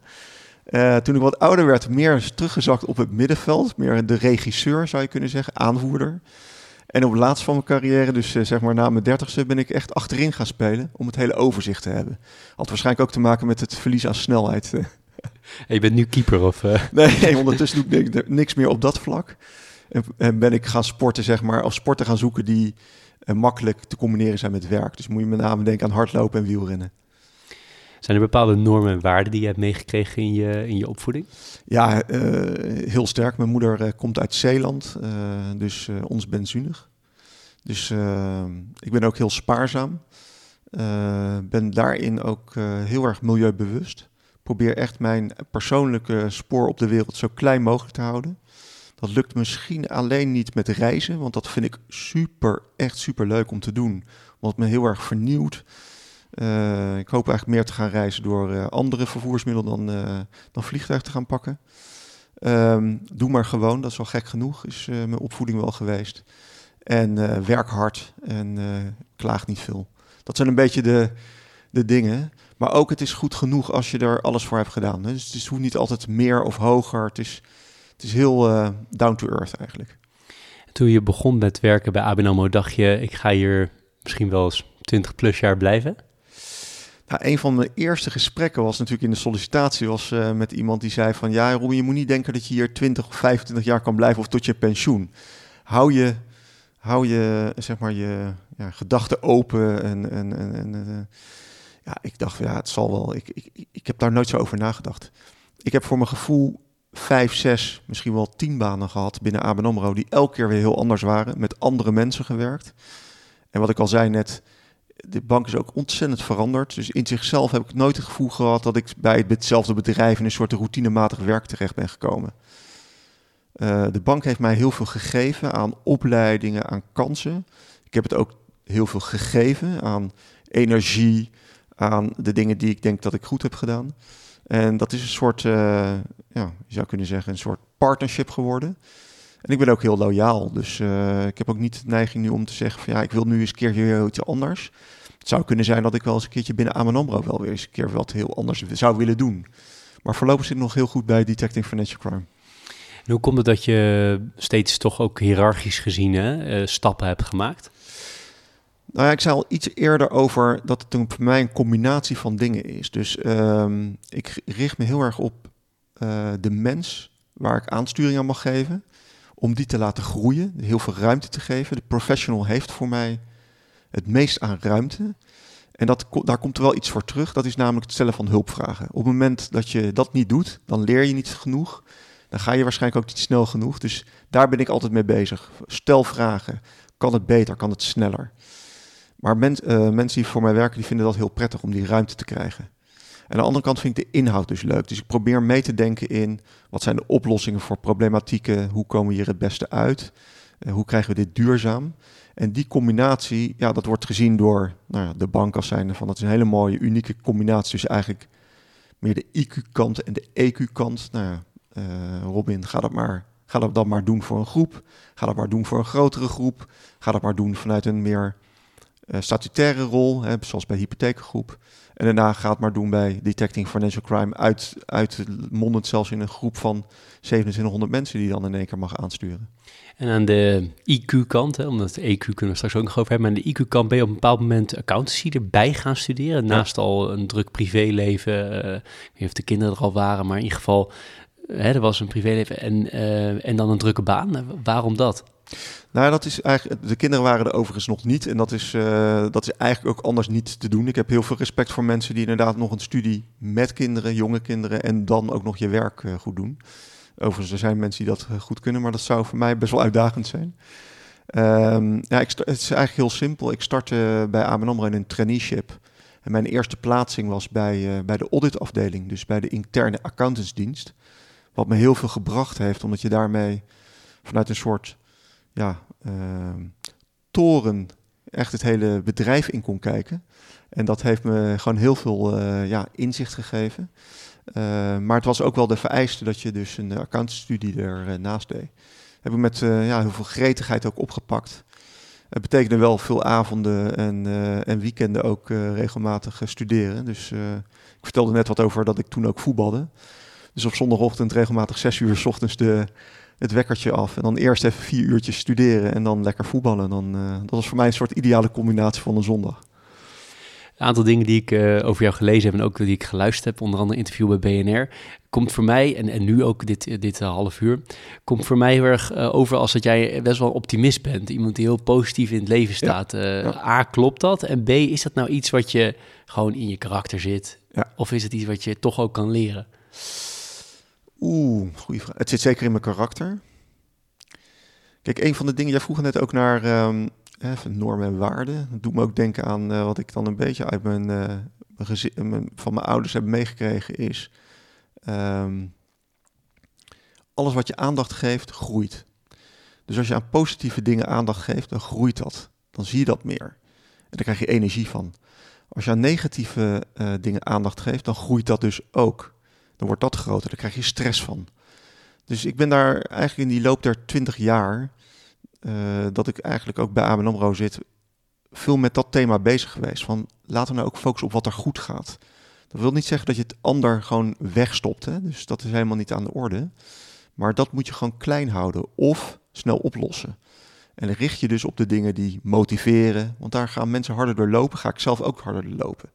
Uh, toen ik wat ouder werd, meer teruggezakt op het middenveld. Meer de regisseur, zou je kunnen zeggen, aanvoerder. En op het laatst van mijn carrière, dus uh, zeg maar na mijn dertigste, ben ik echt achterin gaan spelen om het hele overzicht te hebben. Had waarschijnlijk ook te maken met het verlies aan snelheid. je bent nu keeper of? Uh... Nee, ondertussen doe ik niks meer op dat vlak. En, en, ben ik gaan sporten, zeg maar, of sporten gaan zoeken die makkelijk te combineren zijn met werk. Dus moet je met name denken aan hardlopen en wielrennen. Zijn er bepaalde normen en waarden die je hebt meegekregen in je, in je opvoeding? Ja, uh, heel sterk. Mijn moeder uh, komt uit Zeeland, uh, dus ons benzunig. Dus ik ben ook heel spaarzaam. ben daarin ook heel erg milieubewust. Probeer echt mijn persoonlijke spoor op de wereld zo klein mogelijk te houden. Dat lukt misschien alleen niet met reizen, want dat vind ik super, echt super leuk om te doen. Het me heel erg vernieuwt. Uh, ik hoop eigenlijk meer te gaan reizen door uh, andere vervoersmiddelen dan, uh, dan vliegtuig te gaan pakken. Um, doe maar gewoon, dat is wel gek genoeg, is mijn opvoeding wel geweest. En werk hard en klaag niet veel. Dat zijn een beetje de, de dingen. Maar ook het is goed genoeg als je er alles voor hebt gedaan. Dus het hoeft niet altijd meer of hoger. Het is, het is heel down to earth eigenlijk. Toen je begon met werken bij ABN AMRO, dacht je, ik ga hier misschien wel eens 20 plus jaar blijven? Nou, een van mijn eerste gesprekken was natuurlijk in de sollicitatie was, uh, met iemand die zei van ja, Robin, je moet niet denken dat je hier 20 of 25 jaar kan blijven of tot je pensioen. Hou je, hou je, zeg maar, je ja, gedachten open en, en, en, en uh, ja, ik dacht ja, het zal wel. Ik, ik, ik heb daar nooit zo over nagedacht. Ik heb voor mijn gevoel vijf, zes, misschien wel tien banen gehad binnen ABN AMRO die elke keer weer heel anders waren, met andere mensen gewerkt. En wat ik al zei net, de bank is ook ontzettend veranderd. Dus in zichzelf heb ik nooit het gevoel gehad dat ik bij hetzelfde bedrijf in een soort routinematig werk terecht ben gekomen. Uh, de bank heeft mij heel veel gegeven aan opleidingen, aan kansen. Ik heb het ook heel veel gegeven aan energie, aan de dingen die ik denk dat ik goed heb gedaan. En dat is een soort, uh, ja, je zou kunnen zeggen, een soort partnership geworden. En ik ben ook heel loyaal. Dus uh, ik heb ook niet de neiging nu om te zeggen van ja, ik wil nu eens een keer weer iets anders. Het zou kunnen zijn dat ik wel eens een keertje binnen AMN AMRO wel weer eens een keer wat heel anders zou willen doen. Maar voorlopig zit ik nog heel goed bij Detecting Financial Crime. En hoe komt het dat je steeds toch ook hiërarchisch gezien hè, uh, stappen hebt gemaakt? Nou ja, ik zei al iets eerder over dat het voor mij een combinatie van dingen is. Dus uh, ik richt me heel erg op uh, de mens waar ik aansturing aan mag geven om die te laten groeien, heel veel ruimte te geven. De professional heeft voor mij het meest aan ruimte. En dat, daar komt er wel iets voor terug. Dat is namelijk het stellen van hulpvragen. Op het moment dat je dat niet doet, dan leer je niet genoeg. Dan ga je waarschijnlijk ook niet snel genoeg. Dus daar ben ik altijd mee bezig. Stel vragen. Kan het beter? Kan het sneller? Maar eh, mensen die voor mij werken, die vinden dat heel prettig om die ruimte te krijgen. Aan de andere kant vind ik de inhoud dus leuk. Dus ik probeer mee te denken in wat zijn de oplossingen voor problematieken? Hoe komen we hier het beste uit? Uh, hoe krijgen we dit duurzaam? En die combinatie, ja, dat wordt gezien door nou ja, de bank als zijnde van dat is een hele mooie, unieke combinatie tussen eigenlijk meer de IQ-kant en de EQ-kant. Nou ja, uh, Robin, ga dat maar Ga dat dan maar doen voor een groep. Ga dat maar doen voor een grotere groep. Ga dat maar doen vanuit een meer uh, statutaire rol, hè, zoals bij hypotheekgroep. En daarna ga het maar doen bij Detecting Financial Crime, uit, uit mondend zelfs in een groep van 2700 mensen die dan in één keer mag aansturen. En aan de IQ-kant, omdat de EQ kunnen we straks ook nog over hebben, maar aan de IQ-kant ben je op een bepaald moment accountancy erbij gaan studeren, naast al een druk privéleven. Uh, ik weet niet of de kinderen er al waren, maar in ieder geval hè, er was een privéleven en, uh, en dan een drukke baan. Waarom dat? Nou, dat is eigenlijk. De kinderen waren er overigens nog niet. En dat is, uh, dat is eigenlijk ook anders niet te doen. Ik heb heel veel respect voor mensen die inderdaad nog een studie met kinderen, jonge kinderen. en dan ook nog je werk uh, goed doen. Overigens, er zijn mensen die dat goed kunnen, maar dat zou voor mij best wel uitdagend zijn. Um, ja, ik het is eigenlijk heel simpel. Ik startte bij ABN AMRO in een traineeship. En mijn eerste plaatsing was bij, bij de auditafdeling, dus bij de interne accountantsdienst. Wat me heel veel gebracht heeft, omdat je daarmee vanuit een soort ja, uh, toren echt het hele bedrijf in kon kijken. En dat heeft me gewoon heel veel uh, ja, inzicht gegeven. Uh, maar het was ook wel de vereiste dat je dus een accountstudie ernaast deed. Heb ik met ja, heel veel gretigheid ook opgepakt. Het betekende wel veel avonden en, en weekenden ook regelmatig studeren. Dus ik vertelde net wat over dat ik toen ook voetbalde. Dus op zondagochtend regelmatig zes uur s ochtends de, het wekkertje af. En dan eerst even vier uurtjes studeren en dan lekker voetballen. Dan, uh, dat was voor mij een soort ideale combinatie van een zondag. Een aantal dingen die ik uh, over jou gelezen heb en ook die ik geluisterd heb, onder andere interview bij BNR, komt voor mij, en, en nu ook dit, dit uh, half uur, komt voor mij heel erg over als dat jij best wel een optimist bent. Iemand die heel positief in het leven staat. Ja, ja. A, klopt dat? En B, is dat nou iets wat je gewoon in je karakter zit? Ja. Of is het iets wat je toch ook kan leren? Oeh, goede vraag. Het zit zeker in mijn karakter. Kijk, een van de dingen, jij vroeg net ook naar even normen en waarden. Dat doet me ook denken aan uh, wat ik dan een beetje uit mijn, mijn, gezin, van mijn ouders heb meegekregen is... Um, alles wat je aandacht geeft, groeit. Dus als je aan positieve dingen aandacht geeft, dan groeit dat. Dan zie je dat meer. En dan krijg je energie van. Als je aan negatieve uh, dingen aandacht geeft, dan groeit dat dus ook dan wordt dat groter. Daar krijg je stress van. Dus ik ben daar eigenlijk in die loop der 20 jaar, uh, dat ik eigenlijk ook bij ABN AMRO zit, veel met dat thema bezig geweest. Van laten we nou ook focussen op wat er goed gaat. Dat wil niet zeggen dat je het ander gewoon wegstopt. Hè? Dus dat is helemaal niet aan de orde. Maar dat moet je gewoon klein houden of snel oplossen. En richt je dus op de dingen die motiveren. Want daar gaan mensen harder door lopen. Ga ik zelf ook harder door lopen.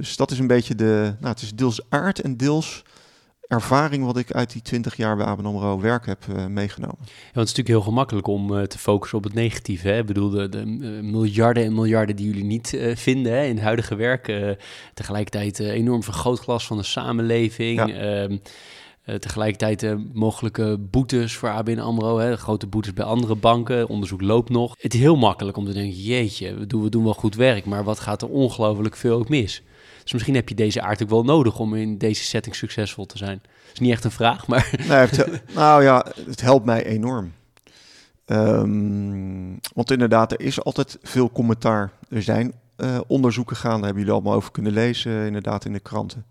Dus dat is een beetje de, nou het is deels aard en deels ervaring wat ik uit die 20 jaar bij ABN AMRO werk heb uh, meegenomen. Ja, want het is natuurlijk heel gemakkelijk om uh, te focussen op het negatieve. Hè? Ik bedoel, de, de uh, miljarden en miljarden die jullie niet vinden hè, in het huidige werk. tegelijkertijd enorm vergrootglas van de samenleving. Ja. Ehm, tegelijkertijd mogelijke boetes voor ABN AMRO, hè, grote boetes bij andere banken, onderzoek loopt nog. Het is heel makkelijk om te denken, jeetje, we doen, we doen wel goed werk, maar wat gaat er ongelooflijk veel ook mis? Dus misschien heb je deze aard ook wel nodig om in deze setting succesvol te zijn. Dat is niet echt een vraag, maar... Nee, het, nou ja, het helpt mij enorm. Um, want inderdaad, er is altijd veel commentaar. Er zijn uh, onderzoeken gaan, daar hebben jullie allemaal over kunnen lezen, inderdaad in de kranten.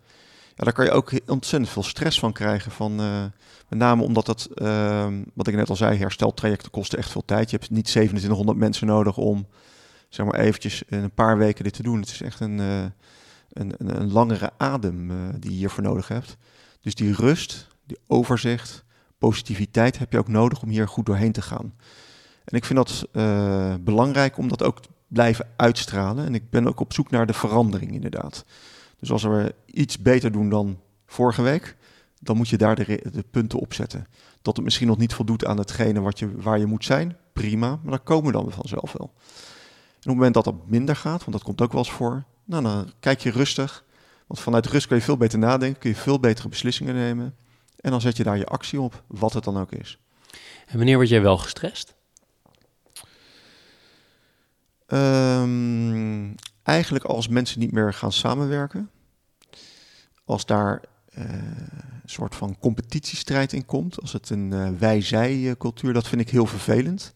Ja, daar kan je ook ontzettend veel stress van krijgen. Van, uh, met name omdat dat, uh, wat ik net al zei, hersteltrajecten kosten echt veel tijd. Je hebt niet 2700 mensen nodig om, zeg maar eventjes in een paar weken dit te doen. Het is echt een, uh, een, een, langere adem uh, die je hiervoor nodig hebt. Dus die rust, die overzicht, positiviteit heb je ook nodig om hier goed doorheen te gaan. En ik vind dat uh, belangrijk om dat ook te blijven uitstralen. En ik ben ook op zoek naar de verandering inderdaad. Dus als we iets beter doen dan vorige week, dan moet je daar de, de punten op zetten. Dat het misschien nog niet voldoet aan hetgene wat je, waar je moet zijn, prima, maar daar komen we dan vanzelf wel. op het moment dat dat minder gaat, want dat komt ook wel eens voor, nou, dan kijk je rustig. Want vanuit rust kun je veel beter nadenken, kun je veel betere beslissingen nemen. En dan zet je daar je actie op, wat het dan ook is. En wanneer word jij wel gestrest? Um, eigenlijk als mensen niet meer gaan samenwerken. Als daar uh, een soort van competitiestrijd in komt. Als het een uh, wij-zij cultuur, dat vind ik heel vervelend.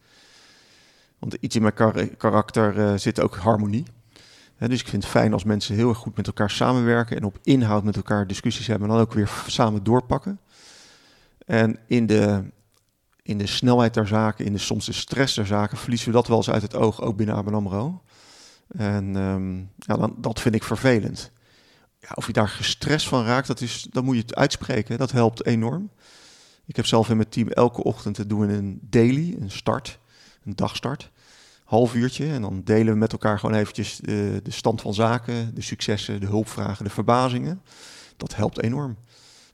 Want iets in mijn kar karakter uh, zit ook harmonie. Dus ik vind het fijn als mensen heel erg goed met elkaar samenwerken en op inhoud met elkaar discussies hebben en dan ook weer samen doorpakken. En in de, in de snelheid der zaken, in de soms de stress der zaken, verliezen we dat wel eens uit het oog, ook binnen ABN AMRO. En um, ja, dan, dat vind ik vervelend. Ja, of je daar gestrest van raakt, dat is, dan moet je het uitspreken. Dat helpt enorm. Ik heb zelf in mijn team elke ochtend te doen een daily, een start, een dagstart. Half uurtje. En dan delen we met elkaar gewoon eventjes de, de stand van zaken, de successen, de hulpvragen, de verbazingen. Dat helpt enorm.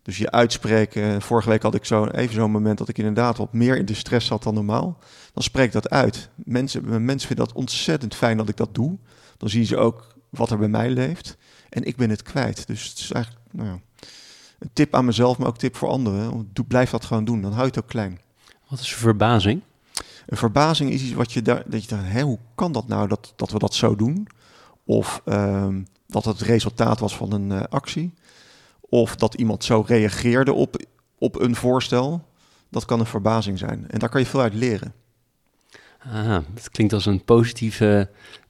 Dus je uitspreken. Vorige week had ik zo even zo'n moment dat ik inderdaad wat meer in de stress zat dan normaal. Dan spreek dat uit. Mensen, mensen vinden dat ontzettend fijn dat ik dat doe. Dan zien ze ook wat er bij mij leeft. En ik ben het kwijt. Dus het is eigenlijk nou ja, een tip aan mezelf, maar ook tip voor anderen. Doe, blijf dat gewoon doen. Dan hou je het ook klein. Wat is verbazing? Een verbazing is iets wat je daar, dat je denkt, hè, hoe kan dat nou dat, dat we dat zo doen? Of um, dat het resultaat was van een uh, actie. Of dat iemand zo reageerde op, op een voorstel. Dat kan een verbazing zijn. En daar kan je veel uit leren. Ah, dat klinkt als een positieve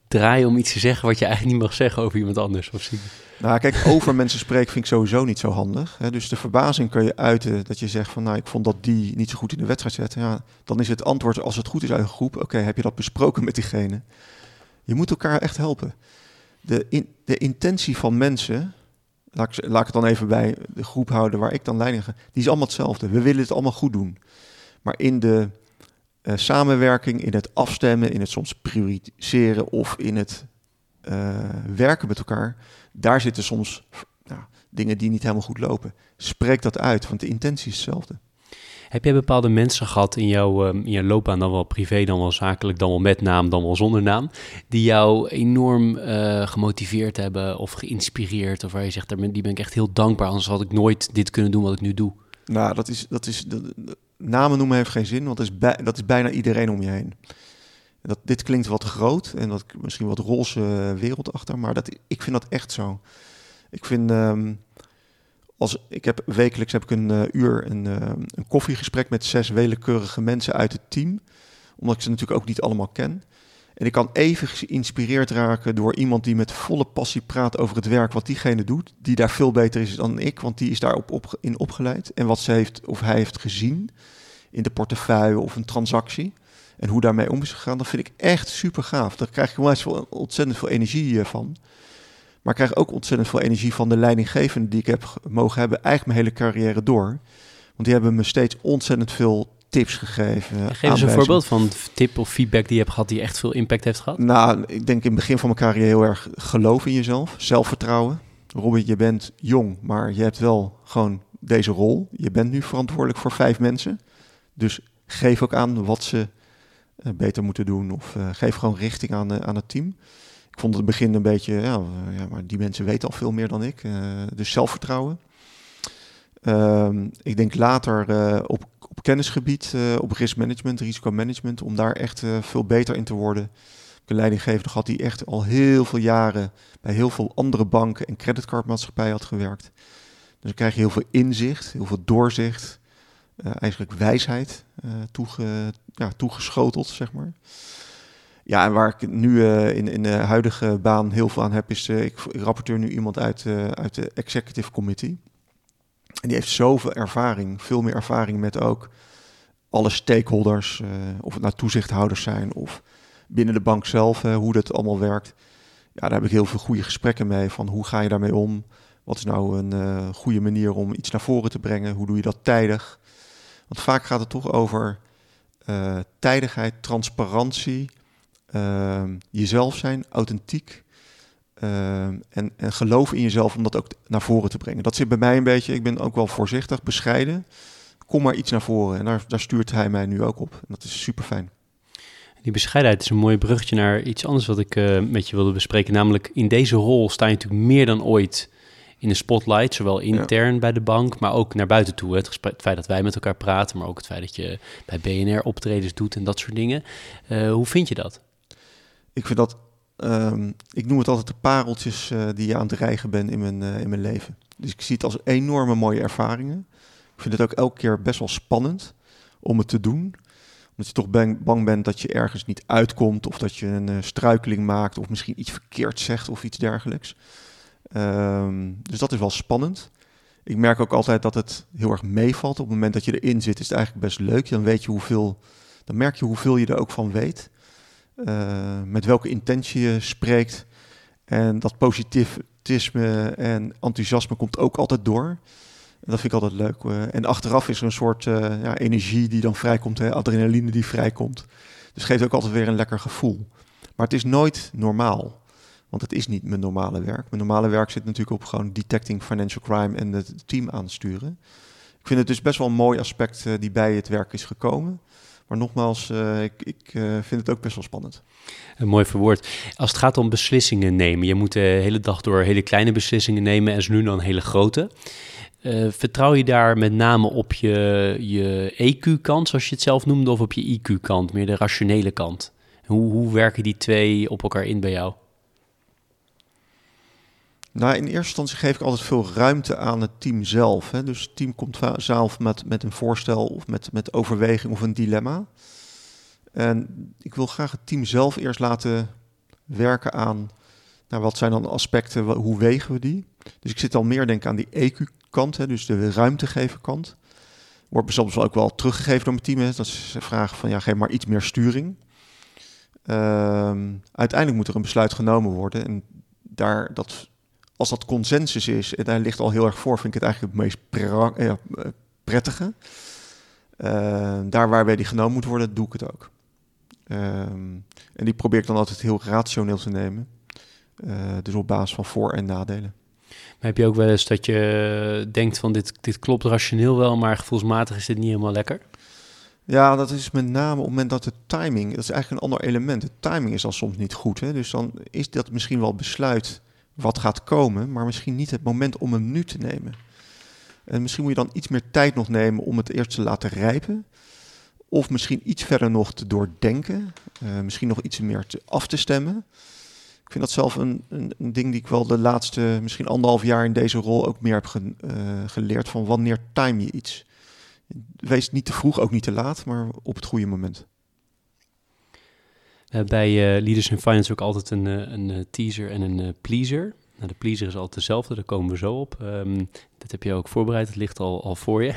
draai om iets te zeggen wat je eigenlijk niet mag zeggen over iemand anders. Of zien. Nou, kijk, over mensen spreken vind ik sowieso niet zo handig. Hè. Dus de verbazing kun je uiten dat je zegt van, nou, ik vond dat die niet zo goed in de wedstrijd zette. Ja, dan is het antwoord, als het goed is uit een groep, oké, heb je dat besproken met diegene? Je moet elkaar echt helpen. De, in, de intentie van mensen, laat ik, laat ik het dan even bij de groep houden waar ik dan leiding ga, die is allemaal hetzelfde. We willen het allemaal goed doen. Maar in de uh, samenwerking, in het afstemmen, in het soms prioriseren of in het uh, werken met elkaar, daar zitten soms nou, dingen die niet helemaal goed lopen. Spreek dat uit, want de intentie is hetzelfde. Heb jij bepaalde mensen gehad in jouw, um, in jouw loopbaan, dan wel privé, dan wel zakelijk, dan wel met naam, dan wel zonder naam, die jou enorm uh, gemotiveerd hebben of geïnspireerd, of waar je zegt, die ben ik echt heel dankbaar, anders had ik nooit dit kunnen doen wat ik nu doe? Nou, dat is, dat is, de, namen noemen heeft geen zin, want dat is, dat is bijna iedereen om je heen. Dat, dit klinkt wat groot en dat misschien wat roze wereld achter, maar dat, ik vind dat echt zo. Ik vind, um, als, ik heb wekelijks heb ik een uh, uur een, uh, een koffiegesprek met zes willekeurige mensen uit het team, omdat ik ze natuurlijk ook niet allemaal ken. En ik kan even geïnspireerd raken door iemand die met volle passie praat over het werk wat diegene doet, die daar veel beter is dan ik, want die is daarop op, in opgeleid. En wat ze heeft of hij heeft gezien in de portefeuille of een transactie. En hoe daarmee om is gegaan, dat vind ik echt super gaaf. Daar krijg ik ontzettend veel energie eh, van. Maar ik krijg ook ontzettend veel energie van de leidinggevende die ik heb mogen hebben, eigenlijk mijn hele carrière door. Want die hebben me steeds ontzettend veel tips gegeven. Geef eens een voorbeeld van tip of feedback die je hebt gehad die echt veel impact heeft gehad. Nou, ik denk in het begin van mijn carrière heel erg geloof in jezelf, zelfvertrouwen. Robin, je bent jong, maar je hebt wel gewoon deze rol. Je bent nu verantwoordelijk voor vijf mensen. Dus geef ook aan wat ze uh, beter moeten doen. Of uh, geef gewoon richting aan, uh, aan het team. Ik vond het begin een beetje, ja, ja, maar die mensen weten al veel meer dan ik. dus zelfvertrouwen. Um, ik denk later op op kennisgebied, uh, op riskmanagement, risicomanagement, om daar echt uh, veel beter in te worden. Een leidinggevende gehad die echt al heel veel jaren bij heel veel andere banken en creditcardmaatschappijen had gewerkt. Dus dan krijg je heel veel inzicht, heel veel doorzicht, uh, eigenlijk wijsheid ja, toegeschoteld, zeg maar. Ja, en waar ik nu in, in de huidige baan heel veel aan heb, is ik, ik rapporteer nu iemand uit, uit de executive committee. En die heeft zoveel ervaring, veel meer ervaring met ook alle stakeholders, uh, of het nou toezichthouders zijn of binnen de bank zelf, hoe dat allemaal werkt. Ja, daar heb ik heel veel goede gesprekken mee van hoe ga je daarmee om? Wat is nou een uh, goede manier om iets naar voren te brengen? Hoe doe je dat tijdig? Want vaak gaat het toch over tijdigheid, transparantie, jezelf zijn, authentiek. Uh, en, en geloof in jezelf om dat ook naar voren te brengen. Dat zit bij mij een beetje, ik ben ook wel voorzichtig, bescheiden. Kom maar iets naar voren. En daar, daar stuurt hij mij nu ook op. En dat is super fijn. Die bescheidenheid is een mooi bruggetje naar iets anders wat ik uh, met je wilde bespreken. Namelijk in deze rol sta je natuurlijk meer dan ooit in de spotlight, zowel intern bij de bank, maar ook naar buiten toe. Het, het, feit dat wij met elkaar praten, maar ook het feit dat je bij BNR optredens doet en dat soort dingen. Uh, hoe vind je dat? Ik vind dat, um, ik noem het altijd de pareltjes uh, die je aan het rijgen bent in mijn, uh, in mijn leven. Dus ik zie het als enorme mooie ervaringen. Ik vind het ook elke keer best wel spannend om het te doen omdat je toch bang, bang bent dat je ergens niet uitkomt of dat je een struikeling maakt of misschien iets verkeerd zegt of iets dergelijks. Um, dus dat is wel spannend. Ik merk ook altijd dat het heel erg meevalt. Op het moment dat je erin zit, is het eigenlijk best leuk. Dan weet je hoeveel, dan merk je hoeveel je er ook van weet. Uh, met welke intentie je spreekt. En dat positivisme en enthousiasme komt ook altijd door. En dat vind ik altijd leuk. En achteraf is er een soort uh, ja, energie die dan vrijkomt, hè? adrenaline die vrijkomt. Dus geeft ook altijd weer een lekker gevoel. Maar het is nooit normaal. Want het is niet mijn normale werk. Mijn normale werk zit natuurlijk op gewoon detecting financial crime en het team aansturen. Ik vind het dus best wel een mooi aspect uh, die bij het werk is gekomen. Maar nogmaals, uh, ik, ik uh, vind het ook best wel spannend. Een mooi verwoord. Als het gaat om beslissingen nemen, je moet de hele dag door hele kleine beslissingen nemen en nu dan hele grote. vertrouw je daar met name op je, je EQ-kant, zoals je het zelf noemde, of op je IQ-kant, meer de rationele kant? Hoe, hoe werken die twee op elkaar in bij jou? Nou, in eerste instantie geef ik altijd veel ruimte aan het team zelf. Hè. Dus het team komt zelf met, met een voorstel of met, met overweging of een dilemma. En ik wil graag het team zelf eerst laten werken aan, nou, wat zijn dan aspecten, hoe wegen we die? Dus ik zit al meer denk aan die EQ-kant, dus de ruimtegeven kant. Wordt soms ook wel teruggegeven door mijn team. Hè. Dat is een vraag van, ja, geef maar iets meer sturing. Um, uiteindelijk moet er een besluit genomen worden. En daar, dat als dat consensus is, en daar ligt al heel erg voor, vind ik het eigenlijk het meest eh, prettige. Uh, daar waarbij die genomen moet worden, doe ik het ook. Um, en die probeer ik dan altijd heel rationeel te nemen. Uh, dus op basis van voor- en nadelen. Maar heb je ook wel eens dat je denkt van dit, dit klopt rationeel wel, maar gevoelsmatig is dit niet helemaal lekker? Ja, dat is met name op het moment dat de timing, dat is eigenlijk een ander element. De timing is dan soms niet goed. Hè? Dus dan is dat misschien wel besluit wat gaat komen, maar misschien niet het moment om hem nu te nemen. En misschien moet je dan iets meer tijd nog nemen om het eerst te laten rijpen. Of misschien iets verder nog te doordenken. Uh, misschien nog iets meer te af te stemmen. Ik vind dat zelf een, een, ding die ik wel de laatste misschien anderhalf jaar in deze rol ook meer heb ge, uh, geleerd. Van wanneer time je iets. Wees niet te vroeg, ook niet te laat, maar op het goede moment. Uh, bij uh, Leaders in Finance ook altijd een, uh, een teaser en een pleaser. Nou, de pleaser is altijd dezelfde, daar komen we zo op. Um, dat heb je ook voorbereid, het ligt al, al voor je.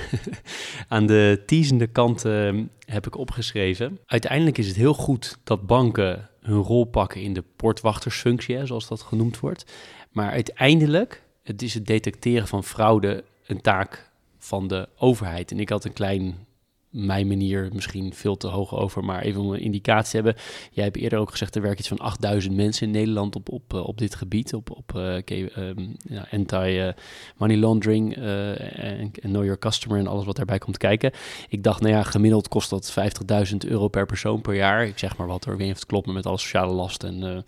Aan de teasende kant ehm, heb ik opgeschreven. Uiteindelijk is het heel goed dat banken hun rol pakken in de portwachtersfunctie, zoals dat genoemd wordt. Maar uiteindelijk het is het detecteren van fraude een taak van de overheid. En ik had een klein mijn manier misschien veel te hoog over, maar even om een indicatie te hebben. Jij hebt eerder ook gezegd, er werken iets van 8000 mensen in Nederland op, op, op dit gebied, op, op uh, um, ja, anti-money uh, laundering uh, en, know your customer en alles wat daarbij komt kijken. Ik dacht, nou ja, gemiddeld kost dat 50.000 euro per persoon per jaar. Ik zeg maar wat hoor, ik weet niet of het klopt, maar met alle sociale lasten en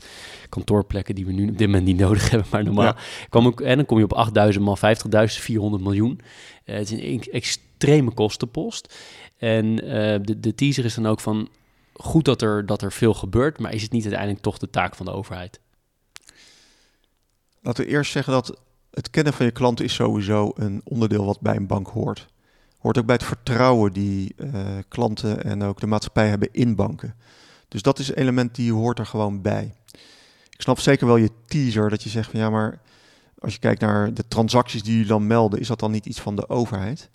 kantoorplekken die we nu op dit moment niet nodig hebben, maar normaal. Ja. Kwam ook, en dan kom je op 8000 mal 50.000, 400 miljoen. het is een extreme kostenpost. En uh, de, de teaser is dan ook van goed dat er, dat er veel gebeurt, maar is het niet uiteindelijk toch de taak van de overheid? Laten we eerst zeggen dat het kennen van je klanten is sowieso een onderdeel wat bij een bank hoort. Hoort ook bij het vertrouwen die uh, klanten en ook de maatschappij hebben in banken. Dus dat is een element die hoort er gewoon bij. Ik snap zeker wel je teaser dat je zegt van ja, maar als je kijkt naar de transacties die jullie dan melden, is dat dan niet iets van de overheid?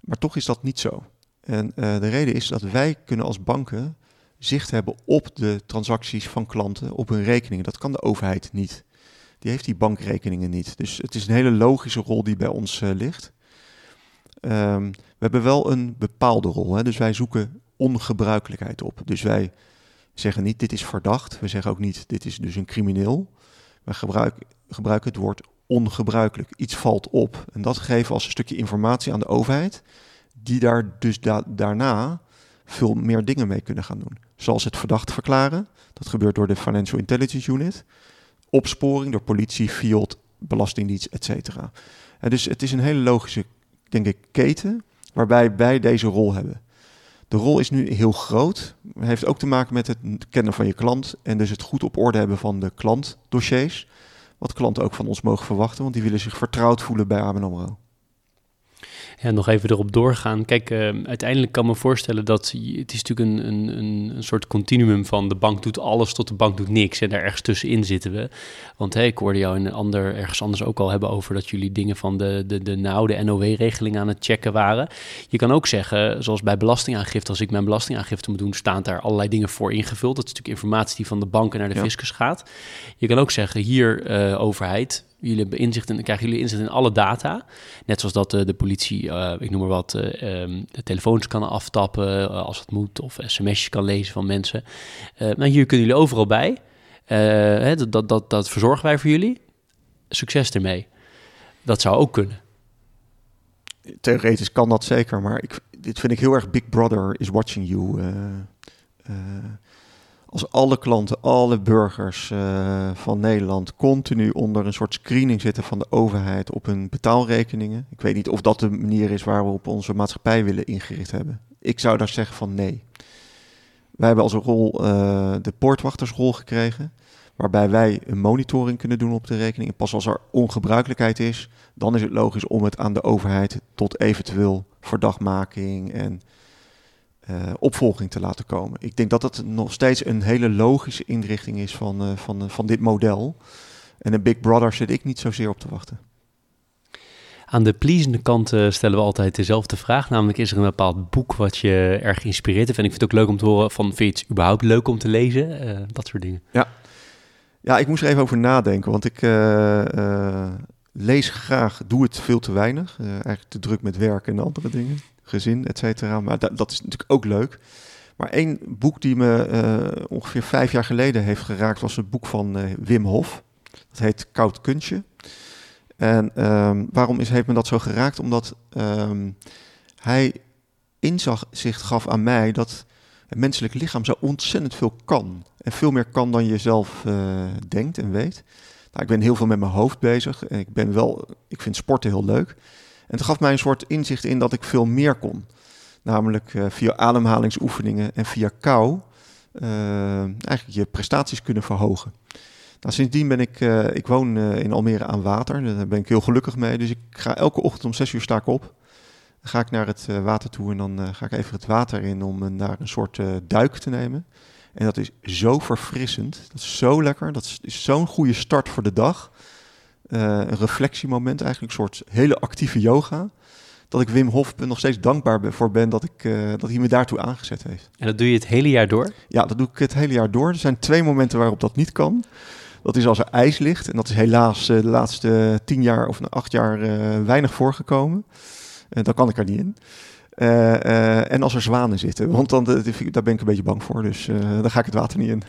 Maar toch is dat niet zo. En uh, de reden is dat wij kunnen als banken zicht hebben op de transacties van klanten op hun rekeningen. Dat kan de overheid niet. Die heeft die bankrekeningen niet. Dus het is een hele logische rol die bij ons uh, ligt. Um, we hebben wel een bepaalde rol. Hè? Dus wij zoeken ongebruikelijkheid op. Dus wij zeggen niet dit is verdacht. We zeggen ook niet dit is dus een crimineel. We gebruik, gebruiken het woord ongebruikelijk. Iets valt op. En dat geven we als een stukje informatie aan de overheid die daar dus da daarna veel meer dingen mee kunnen gaan doen. zoals het verdacht verklaren. Dat gebeurt door de Financial Intelligence Unit. Opsporing door politie, field, belastingdienst, et cetera. dus het is een hele logische, denk ik, keten waarbij wij deze rol hebben. De rol is nu heel groot. Het heeft ook te maken met het kennen van je klant en dus het goed op orde hebben van de klantdossiers. Wat klanten ook van ons mogen verwachten, want die willen zich vertrouwd voelen bij ABN. Ja, nog even erop doorgaan. Kijk, uh, uiteindelijk kan me voorstellen dat het is natuurlijk een, een, een, soort continuum van de bank doet alles tot de bank doet niks. En daar ergens tussenin zitten we. Want hey, ik hoorde jou in een ander, ergens anders ook al hebben over dat jullie dingen van de, de, de nou, de NOW-regeling aan het checken waren. Je kan ook zeggen, zoals bij belastingaangifte, als ik mijn belastingaangifte moet doen, staan daar allerlei dingen voor ingevuld. Dat is natuurlijk informatie die van de banken naar de fiscus gaat. Je kan ook zeggen, hier uh, overheid, Jullie hebben inzicht en krijgen jullie inzicht in alle data. Net zoals dat uh, de politie, uh, ik noem maar wat, uh, um, de telefoons kan aftappen als het moet. Of sms'jes kan lezen van mensen. nou, hier kunnen jullie overal bij. Hè, dat, dat, dat, dat verzorgen wij voor jullie. Succes ermee. Dat zou ook kunnen. Theoretisch kan dat zeker, maar ik, dit vind ik heel erg Big Brother is watching you als alle klanten, alle burgers uh, van Nederland continu onder een soort screening zitten van de overheid op hun betaalrekeningen. Ik weet niet of dat de manier is waarop we onze maatschappij willen ingericht hebben. Ik zou daar zeggen van nee. Wij hebben als rol uh, de poortwachtersrol gekregen, waarbij wij een monitoring kunnen doen op de rekening. En pas als er ongebruikelijkheid is, dan is het logisch om het aan de overheid tot eventueel verdachtmaking en uh, opvolging te laten komen. Ik denk dat dat nog steeds een hele logische inrichting is van, uh, van, uh, van dit model. En een Big Brother zit ik niet zozeer op te wachten. Aan de pleasende kant stellen we altijd dezelfde vraag. Namelijk, is er een bepaald boek wat je erg geïnspireerd heeft? En ik vind het ook leuk om te horen van, vind je het überhaupt leuk om te lezen? dat soort dingen. Ja. ja, ik moest er even over nadenken. Want ik lees graag, doe het veel te weinig. eigenlijk te druk met werk en andere dingen gezin, et cetera. Maar dat, is natuurlijk ook leuk. Maar één boek die me uh, ongeveer vijf jaar geleden heeft geraakt, was het boek van uh, Wim Hof. Dat heet Koud Kunstje. En um, waarom is, heeft me dat zo geraakt? Omdat um, hij inzicht gaf aan mij dat het menselijk lichaam zo ontzettend veel kan. En veel meer kan dan je zelf uh, denkt en weet. Nou, ik ben heel veel met mijn hoofd bezig. En ik ben wel, ik vind sporten heel leuk. En het gaf mij een soort inzicht in dat ik veel meer kon. Namelijk uh, via ademhalingsoefeningen en via kou uh, eigenlijk je prestaties kunnen verhogen. Nou, sindsdien ben ik, uh, ik woon in Almere aan water, daar ben ik heel gelukkig mee. Dus ik ga elke ochtend om zes uur sta ik op. Dan ga ik naar het water toe en dan ga ik even het water in om daar een soort duik te nemen. En dat is zo verfrissend, dat is zo lekker, dat is zo'n goede start voor de dag. Uh, een reflectiemoment, eigenlijk een soort hele actieve yoga. Dat ik Wim Hof nog steeds dankbaar voor ben dat, ik, uh, dat hij me daartoe aangezet heeft. En dat doe je het hele jaar door? Ja, dat doe ik het hele jaar door. Er zijn twee momenten waarop dat niet kan. Dat is als er ijs ligt. En dat is helaas uh, de laatste tien jaar of acht jaar weinig voorgekomen. En dan kan ik er niet in. en als er zwanen zitten. Want dan, daar ben ik een beetje bang voor. Dus dan ga ik het water niet in.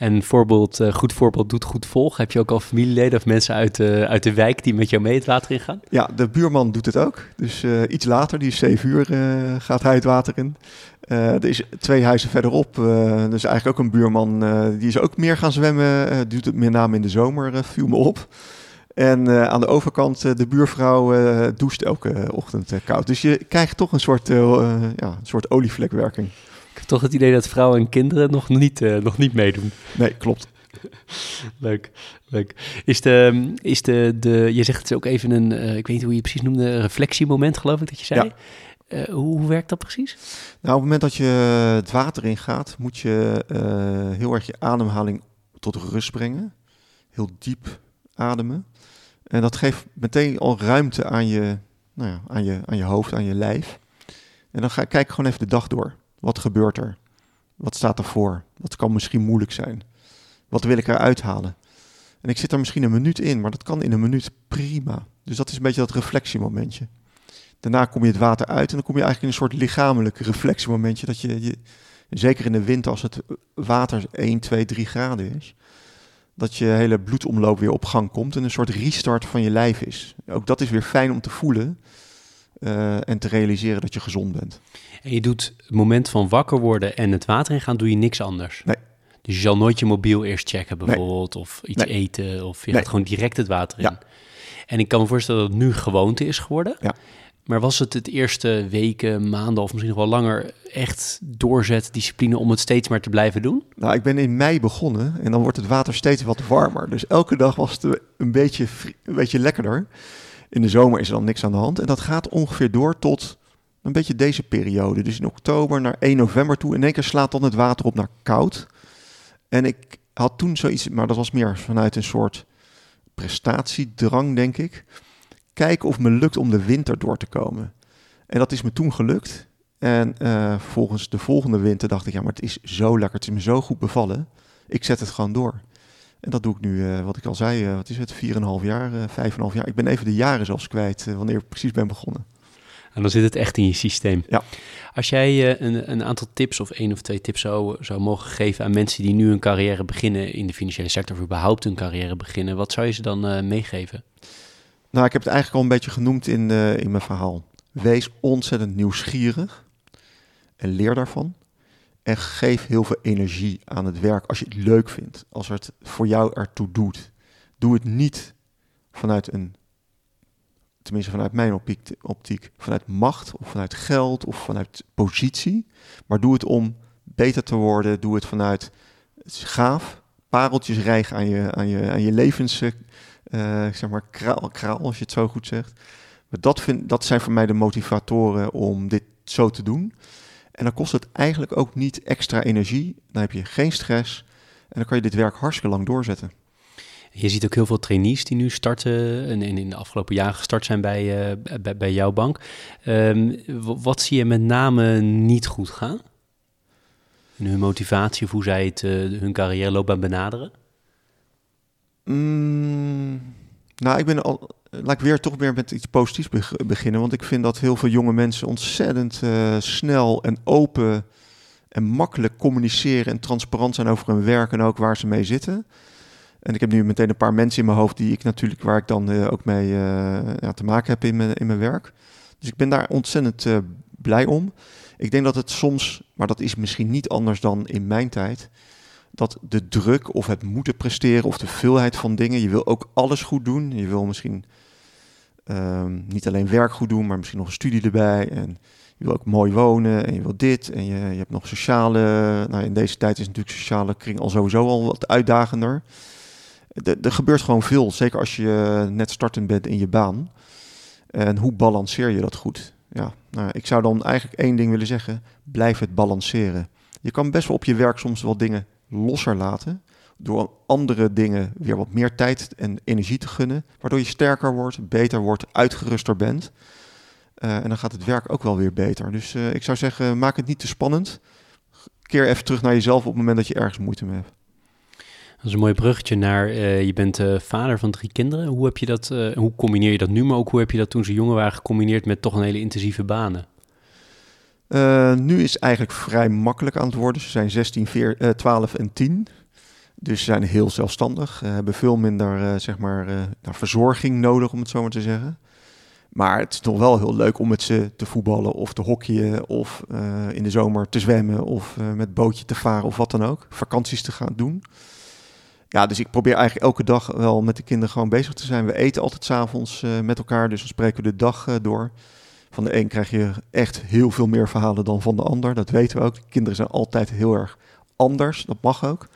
En voorbeeld, uh, goed voorbeeld doet goed volg. Heb je ook al familieleden of mensen uit de, uit de wijk die met jou mee het water in gaan? Ja, de buurman doet het ook. Dus uh, iets later, die is zeven uur, uh, gaat hij het water in. er is twee huizen verderop, dus eigenlijk ook een buurman, die is ook meer gaan zwemmen. doet het met name in de zomer, viel me op. En aan de overkant, de buurvrouw doucht elke ochtend koud. Dus je krijgt toch een soort, ja, een soort olievlekwerking toch het idee dat vrouwen en kinderen nog niet, uh, nog niet meedoen. Nee, klopt. leuk, leuk. Is de, is de, de, je zegt het ook even een, uh, ik weet niet hoe je precies noemde, reflectiemoment geloof ik dat je zei. Ja. Uh, hoe, hoe, werkt dat precies? Nou, op het moment dat je het water ingaat, moet je heel erg je ademhaling tot rust brengen. Heel diep ademen. En dat geeft meteen al ruimte aan je, nou ja, aan je, aan je hoofd, aan je lijf. En dan ga, kijk gewoon even de dag door. Wat gebeurt er? Wat staat er voor? Wat kan misschien moeilijk zijn? Wat wil ik eruit halen? En ik zit er misschien een minuut in, maar dat kan in een minuut prima. Dus dat is een beetje dat reflectiemomentje. Daarna kom je het water uit en dan kom je eigenlijk in een soort lichamelijk reflectiemomentje. Dat je, je zeker in de winter als het water 1, 2, 3 graden is, dat je hele bloedomloop weer op gang komt en een soort restart van je lijf is. Ook dat is weer fijn om te voelen eh, en te realiseren dat je gezond bent. En je doet het moment van wakker worden en het water ingaan, doe je niks anders? Nee. Dus je zal nooit je mobiel eerst checken bijvoorbeeld, of iets Nee. eten, of je gaat gewoon direct het water in. Ja. En ik kan me voorstellen dat het nu gewoonte is geworden. Ja. Maar was het het eerste weken, maanden of misschien nog wel langer echt doorzet, discipline om het steeds maar te blijven doen? Nou, ik ben in mei begonnen en dan wordt het water steeds wat warmer. Dus elke dag was het een beetje, een beetje lekkerder. In de zomer is er dan niks aan de hand. En dat gaat ongeveer door tot een beetje deze periode. Dus in oktober naar 1 november toe. In één keer slaat dan het water op naar koud. En ik had toen zoiets, maar dat was meer vanuit een soort prestatiedrang, denk ik. Kijken of me lukt om de winter door te komen. En dat is me toen gelukt. En eh, volgens de volgende winter dacht ik, ja, maar het is zo lekker, het is me zo goed bevallen. Ik zet het gewoon door. En dat doe ik nu, eh, wat ik al zei, eh, wat is het, 4,5 jaar, eh 5,5 jaar. Ik ben even de jaren zelfs kwijt wanneer ik precies ben begonnen. En dan zit het echt in je systeem. Ja. Als jij een, een aantal tips of één of twee tips zou, zou mogen geven aan mensen die nu hun carrière beginnen in de financiële sector of überhaupt hun carrière beginnen, wat zou je ze dan meegeven? Nou, ik heb het eigenlijk al een beetje genoemd in, in mijn verhaal. Wees ontzettend nieuwsgierig en leer daarvan. En geef heel veel energie aan het werk als je het leuk vindt. Als het voor jou ertoe doet. Doe het niet vanuit een, tenminste vanuit mijn optiek, vanuit macht of vanuit geld of vanuit positie. Maar doe het om beter te worden. Doe het vanuit, gaaf, pareltjes rijgen aan je, aan je, aan je levens, eh, eh, zeg maar, kraal, kraal, als je het zo goed zegt. Maar dat, vind, dat zijn voor mij de motivatoren om dit zo te doen. En dan kost het eigenlijk ook niet extra energie. Dan heb je geen stress. En dan kan je dit werk hartstikke lang doorzetten. Je ziet ook heel veel trainees die nu starten en in, in de afgelopen jaren gestart zijn bij, eh, bij, bij jouw bank. Ehm, wat zie je met name niet goed gaan? In hun motivatie of hoe zij het, eh, hun carrière loopbaan benaderen? Mm, nou, ik ben al. Laat ik weer toch weer met iets positiefs beg- beginnen. Want ik vind dat heel veel jonge mensen ontzettend eh, snel en open en makkelijk communiceren en transparant zijn over hun werk en ook waar ze mee zitten. En ik heb nu meteen een paar mensen in mijn hoofd die ik natuurlijk, waar ik dan eh, ook mee eh, ja, te maken heb in mijn, in mijn werk. Dus ik ben daar ontzettend eh, blij om. Ik denk dat het soms, maar dat is misschien niet anders dan in mijn tijd, dat de druk of het moeten presteren of de veelheid van dingen, je wil ook alles goed doen. Je wil misschien ehm, niet alleen werk goed doen, maar misschien nog een studie erbij. En je wil ook mooi wonen en je wil dit. En je, je hebt nog sociale, nou in deze tijd is natuurlijk sociale kring al sowieso al wat uitdagender. Er gebeurt gewoon veel, zeker als je net startend bent in je baan. En hoe balanceer je dat goed? Ja, nou, ik zou dan eigenlijk één ding willen zeggen. Blijf het balanceren. Je kan best wel op je werk soms wel dingen losser laten. Door andere dingen weer wat meer tijd en energie te gunnen. Waardoor je sterker wordt, beter wordt, uitgeruster bent. Eh, en dan gaat het werk ook wel weer beter. Dus eh, ik zou zeggen, maak het niet te spannend. Keer even terug naar jezelf op het moment dat je ergens moeite mee hebt. Dat is een mooi bruggetje naar, eh, je bent vader van drie kinderen. Hoe, heb je dat, hoe combineer je dat nu, maar ook hoe heb je dat toen ze jonger waren gecombineerd met toch een hele intensieve banen? Nu is het eigenlijk vrij makkelijk aan het worden. Ze zijn 16, 4, eh, 12 en 10. Dus ze zijn heel zelfstandig. eh, hebben veel minder eh, zeg maar, eh, nou, verzorging nodig, om het zo maar te zeggen. Maar het is nog wel heel leuk om met ze te voetballen of te hockeyen. Of in de zomer te zwemmen of met bootje te varen of wat dan ook. Vakanties te gaan doen. Ja, dus ik probeer eigenlijk elke dag wel met de kinderen gewoon bezig te zijn. We eten altijd s'avonds uh, met elkaar, dus dan spreken we de dag door. Van de een krijg je echt heel veel meer verhalen dan van de ander. Dat weten we ook. De kinderen zijn altijd heel erg anders. Dat mag ook.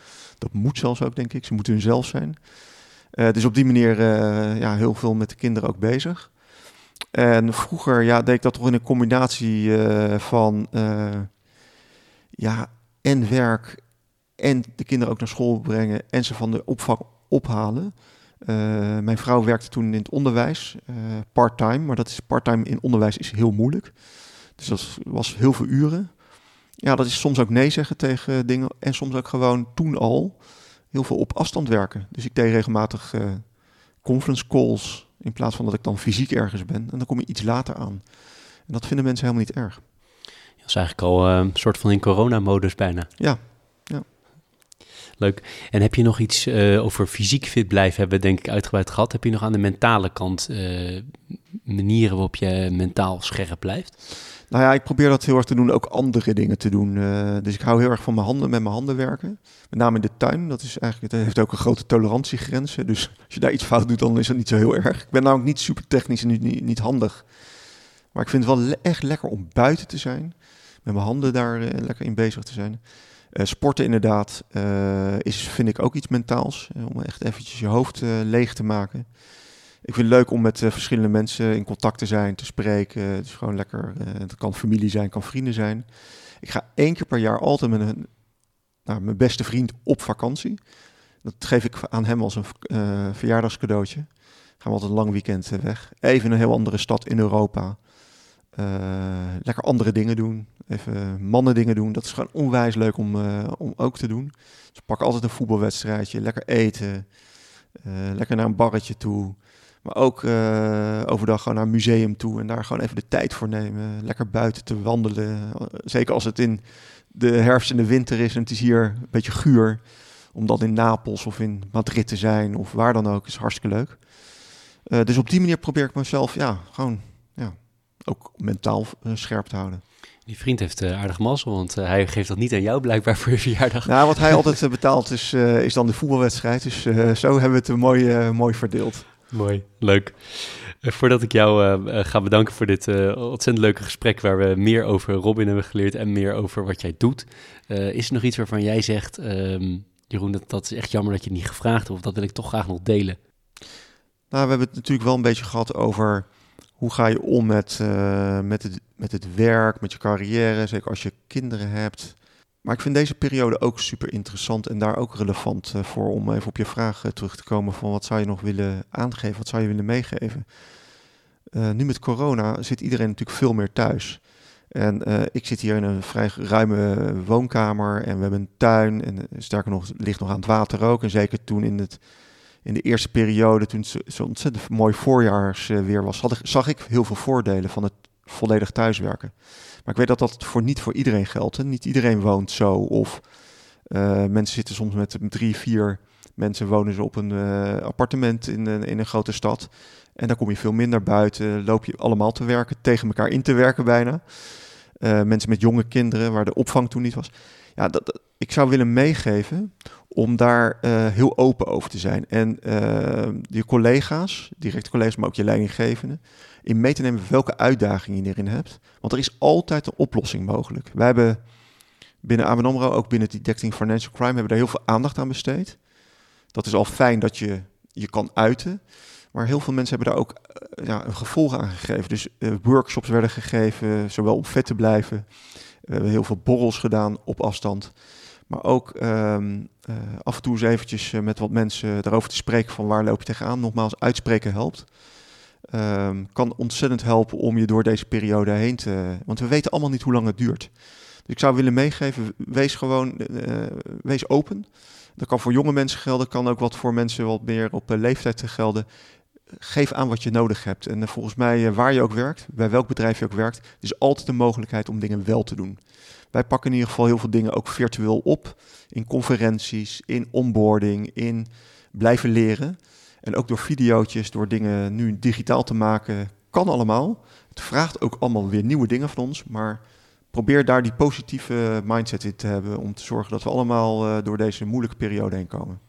Dat moet zelfs ook, denk ik. Ze moeten hunzelf zijn. Uh, dus op die manier uh, ja, heel veel met de kinderen ook bezig. En vroeger ja, deed ik dat toch in een combinatie uh, van ja, en werk en de kinderen ook naar school brengen en ze van de opvang ophalen. Mijn vrouw werkte toen in het onderwijs, part-time, maar dat is part-time in onderwijs is heel moeilijk. Dus dat was heel veel uren. Ja, dat is soms ook nee zeggen tegen dingen en soms ook gewoon toen al heel veel op afstand werken. Dus ik deed regelmatig uh, conference calls in plaats van dat ik dan fysiek ergens ben. En dan kom je iets later aan. En dat vinden mensen helemaal niet erg. Dat is eigenlijk al een soort van in coronamodus bijna. Ja, Leuk. En heb je nog iets uh, over fysiek fit blijven hebben, denk ik, uitgebreid gehad? Heb je nog aan de mentale kant manieren waarop je mentaal scherp blijft? Nou ja, ik probeer dat heel erg te doen, ook andere dingen te doen. Uh, dus ik hou heel erg van mijn handen, met mijn handen werken. Met name in de tuin, dat is eigenlijk, heeft ook een grote tolerantiegrens. Dus als je daar iets fout doet, dan is dat niet zo heel erg. Ik ben namelijk niet super technisch en niet, niet, handig. Maar ik vind het wel echt lekker om buiten te zijn. Met mijn handen daar uh, lekker in bezig te zijn. Uh, sporten inderdaad is, vind ik ook iets mentaals. om echt eventjes je hoofd leeg te maken ik vind het leuk om met uh, verschillende mensen in contact te zijn, te spreken. Het is gewoon lekker. Uh, het kan familie zijn, kan vrienden zijn. Ik ga één keer per jaar altijd met nou, mijn beste vriend op vakantie. Dat geef ik aan hem als een uh, verjaardagscadeautje. Gaan we altijd een lang weekend weg. Even een heel andere stad in Europa. lekker andere dingen doen. Even mannen dingen doen. Dat is gewoon onwijs leuk om, om ook te doen. Dus pak altijd een voetbalwedstrijdje. Lekker eten. lekker naar een barretje toe. Maar ook uh, overdag gewoon naar een museum toe en daar gewoon even de tijd voor nemen. Lekker buiten te wandelen. Zeker als het in de herfst en de winter is en het is hier een beetje guur. Om dan in Napels of in Madrid te zijn of waar dan ook, is hartstikke leuk. Uh, dus op die manier probeer ik mezelf ja, gewoon ja, ook mentaal uh, scherp te houden. Die vriend heeft uh, aardig mazzel, want uh, hij geeft dat niet aan jou blijkbaar voor je verjaardag. Nou, wat hij altijd betaalt is, is dan de voetbalwedstrijd. Dus zo hebben we het mooi, mooi verdeeld. Mooi, leuk. Uh, voordat ik jou uh, ga bedanken voor dit uh, ontzettend leuke gesprek, waar we meer over Robin hebben geleerd en meer over wat jij doet, is er nog iets waarvan jij zegt, um, Jeroen, dat, dat is echt jammer dat je het niet gevraagd hebt, of dat wil ik toch graag nog delen? Nou, we hebben het natuurlijk wel een beetje gehad over hoe ga je om met, met, het, met het werk, met je carrière, zeker als je kinderen hebt. Maar ik vind deze periode ook super interessant en daar ook relevant uh, voor om even op je vraag uh, terug te komen van wat zou je nog willen aangeven, wat zou je willen meegeven. Uh, nu met corona zit iedereen natuurlijk veel meer thuis. En ik zit hier in een vrij ruime woonkamer en we hebben een tuin en sterker nog, ligt nog aan het water ook. En zeker toen in, het, in de eerste periode, toen het zo ontzettend mooi voorjaarsweer was, had zag ik heel veel voordelen van het volledig thuiswerken. Maar ik weet dat dat voor niet voor iedereen geldt. Niet iedereen woont zo. Of uh, mensen zitten soms met drie, vier mensen wonen ze op een uh, appartement in, een, in een grote stad. En dan kom je veel minder buiten. Loop je allemaal te werken, tegen elkaar in te werken bijna. Mensen met jonge kinderen, waar de opvang toen niet was. Ja, dat, ik zou willen meegeven om daar heel open over te zijn. En je collega's, directe collega's, maar ook je leidinggevende, in mee te nemen welke uitdagingen je erin hebt. Want er is altijd een oplossing mogelijk. Wij hebben binnen ABN AMRO, ook binnen Detecting Financial Crime, hebben daar heel veel aandacht aan besteed. Dat is al fijn dat je je kan uiten. Maar heel veel mensen hebben daar ook uh, ja, een gevolg aan gegeven. Dus workshops werden gegeven, zowel om vet te blijven. We hebben heel veel borrels gedaan op afstand. Maar ook um, uh, af en toe eens eventjes met wat mensen daarover te spreken van waar loop je tegenaan. Nogmaals, uitspreken helpt. Um, kan ontzettend helpen om je door deze periode heen te... Want we weten allemaal niet hoe lang het duurt. Dus ik zou willen meegeven, wees gewoon, uh, wees open. Dat kan voor jonge mensen gelden, kan ook wat voor mensen wat meer op leeftijd gelden. Geef aan wat je nodig hebt. En volgens mij, waar je ook werkt, bij welk bedrijf je ook werkt, is altijd de mogelijkheid om dingen wel te doen. Wij pakken in ieder geval heel veel dingen ook virtueel op. In conferenties, in onboarding, in blijven leren. En ook door video's, door dingen nu digitaal te maken, kan allemaal. Het vraagt ook allemaal weer nieuwe dingen van ons, maar probeer daar die positieve mindset in te hebben om te zorgen dat we allemaal uh, door deze moeilijke periode heen komen.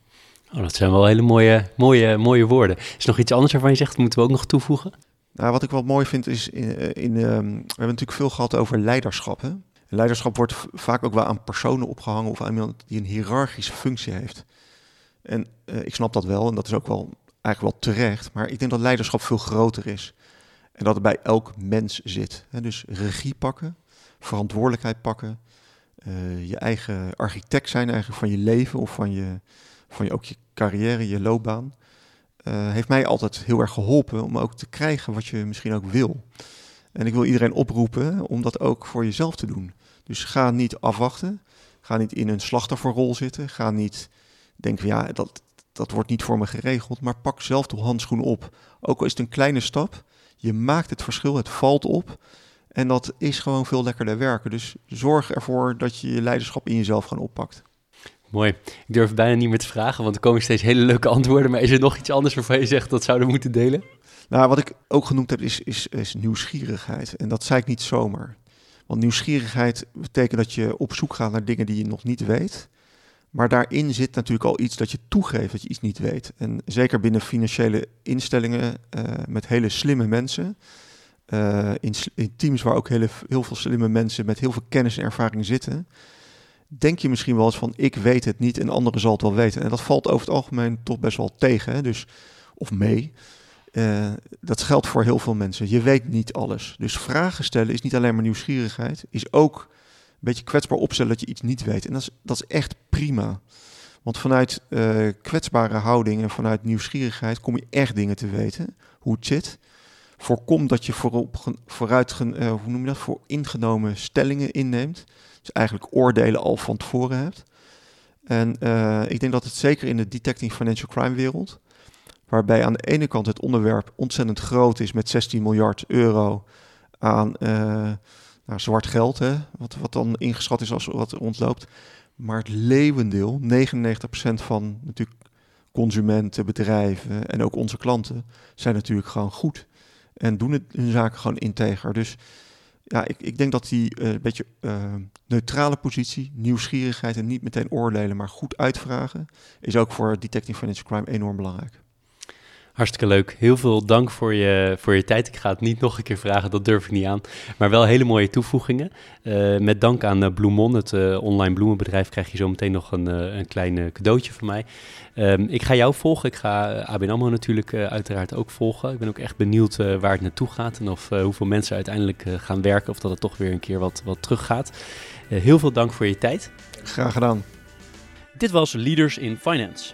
Oh, dat zijn wel hele mooie, mooie, mooie woorden. Is er nog iets anders waarvan je zegt, moeten we ook nog toevoegen? Nou, wat ik wel mooi vind is, in, eh, in um, we hebben natuurlijk veel gehad over leiderschap. Hè? Leiderschap wordt vaak ook wel aan personen opgehangen of aan iemand die een hiërarchische functie heeft. En uh, ik snap dat wel en dat is ook wel eigenlijk wel terecht. Maar ik denk dat leiderschap veel groter is. En dat het bij elk mens zit. Hè? Dus regie pakken, verantwoordelijkheid pakken. Uh, je eigen architect zijn eigenlijk van je leven of van je, van je, ook je carrière, je loopbaan. Uh, heeft mij altijd heel erg geholpen om ook te krijgen wat je misschien ook wil. En ik wil iedereen oproepen om dat ook voor jezelf te doen. Dus ga niet afwachten. Ga niet in een slachtofferrol zitten. Ga niet denken, ja, dat, dat wordt niet voor me geregeld. Maar pak zelf de handschoen op. Ook al is het een kleine stap. Je maakt het verschil, het valt op. En dat is gewoon veel lekkerder werken. Dus zorg ervoor dat je je leiderschap in jezelf gaan oppakt. Mooi. Ik durf bijna niet meer te vragen, want er komen steeds hele leuke antwoorden. Maar is er nog iets anders waarvan je zegt dat zouden we moeten delen? Nou, wat ik ook genoemd heb is, is, is nieuwsgierigheid. En dat zei ik niet zomaar. Want nieuwsgierigheid betekent dat je op zoek gaat naar dingen die je nog niet weet. Maar daarin zit natuurlijk al iets dat je toegeeft dat je iets niet weet. En zeker binnen financiële instellingen uh, met hele slimme mensen. Uh, in, teams waar ook hele, heel veel slimme mensen met heel veel kennis en ervaring zitten. Denk je misschien wel eens van ik weet het niet en anderen zal het wel weten. En dat valt over het algemeen toch best wel tegen. Hè? Dus, of mee. Uh, dat geldt voor heel veel mensen. Je weet niet alles. Dus vragen stellen is niet alleen maar nieuwsgierigheid, is ook beetje kwetsbaar opstellen dat je iets niet weet. En dat is, dat is echt prima. Want vanuit uh, kwetsbare houding en vanuit nieuwsgierigheid kom je echt dingen te weten. Hoe het zit. Voorkom dat je voorop, vooruit, uh, hoe noem je dat, voor ingenomen stellingen inneemt. Dus eigenlijk oordelen al van tevoren hebt. En uh, ik denk dat het zeker in de detecting financial crime wereld, waarbij aan de ene kant het onderwerp ontzettend groot is met 16 miljard euro aan nou, zwart geld, hè, wat, wat dan ingeschat is als wat rondloopt. Maar het leeuwendeel, 99% van natuurlijk consumenten, bedrijven en ook onze klanten, zijn natuurlijk gewoon goed. En doen het, hun zaken gewoon integer. Dus ja, ik, ik denk dat die uh, beetje uh, neutrale positie, nieuwsgierigheid en niet meteen oordelen, maar goed uitvragen, is ook voor Detecting Financial Crime enorm belangrijk. Hartstikke leuk. Heel veel dank voor je, voor je tijd. Ik ga het niet nog een keer vragen, dat durf ik niet aan. Maar wel hele mooie toevoegingen. Uh, met dank aan uh, Bloemon, het uh, online bloemenbedrijf, krijg je zo meteen nog een, een klein cadeautje van mij. Um, ik ga jou volgen. Ik ga ABN AMRO natuurlijk uiteraard ook volgen. Ik ben ook echt benieuwd waar het naartoe gaat en of hoeveel mensen uiteindelijk gaan werken of dat het toch weer een keer wat, wat teruggaat. heel veel dank voor je tijd. Graag gedaan. Dit was Leaders in Finance.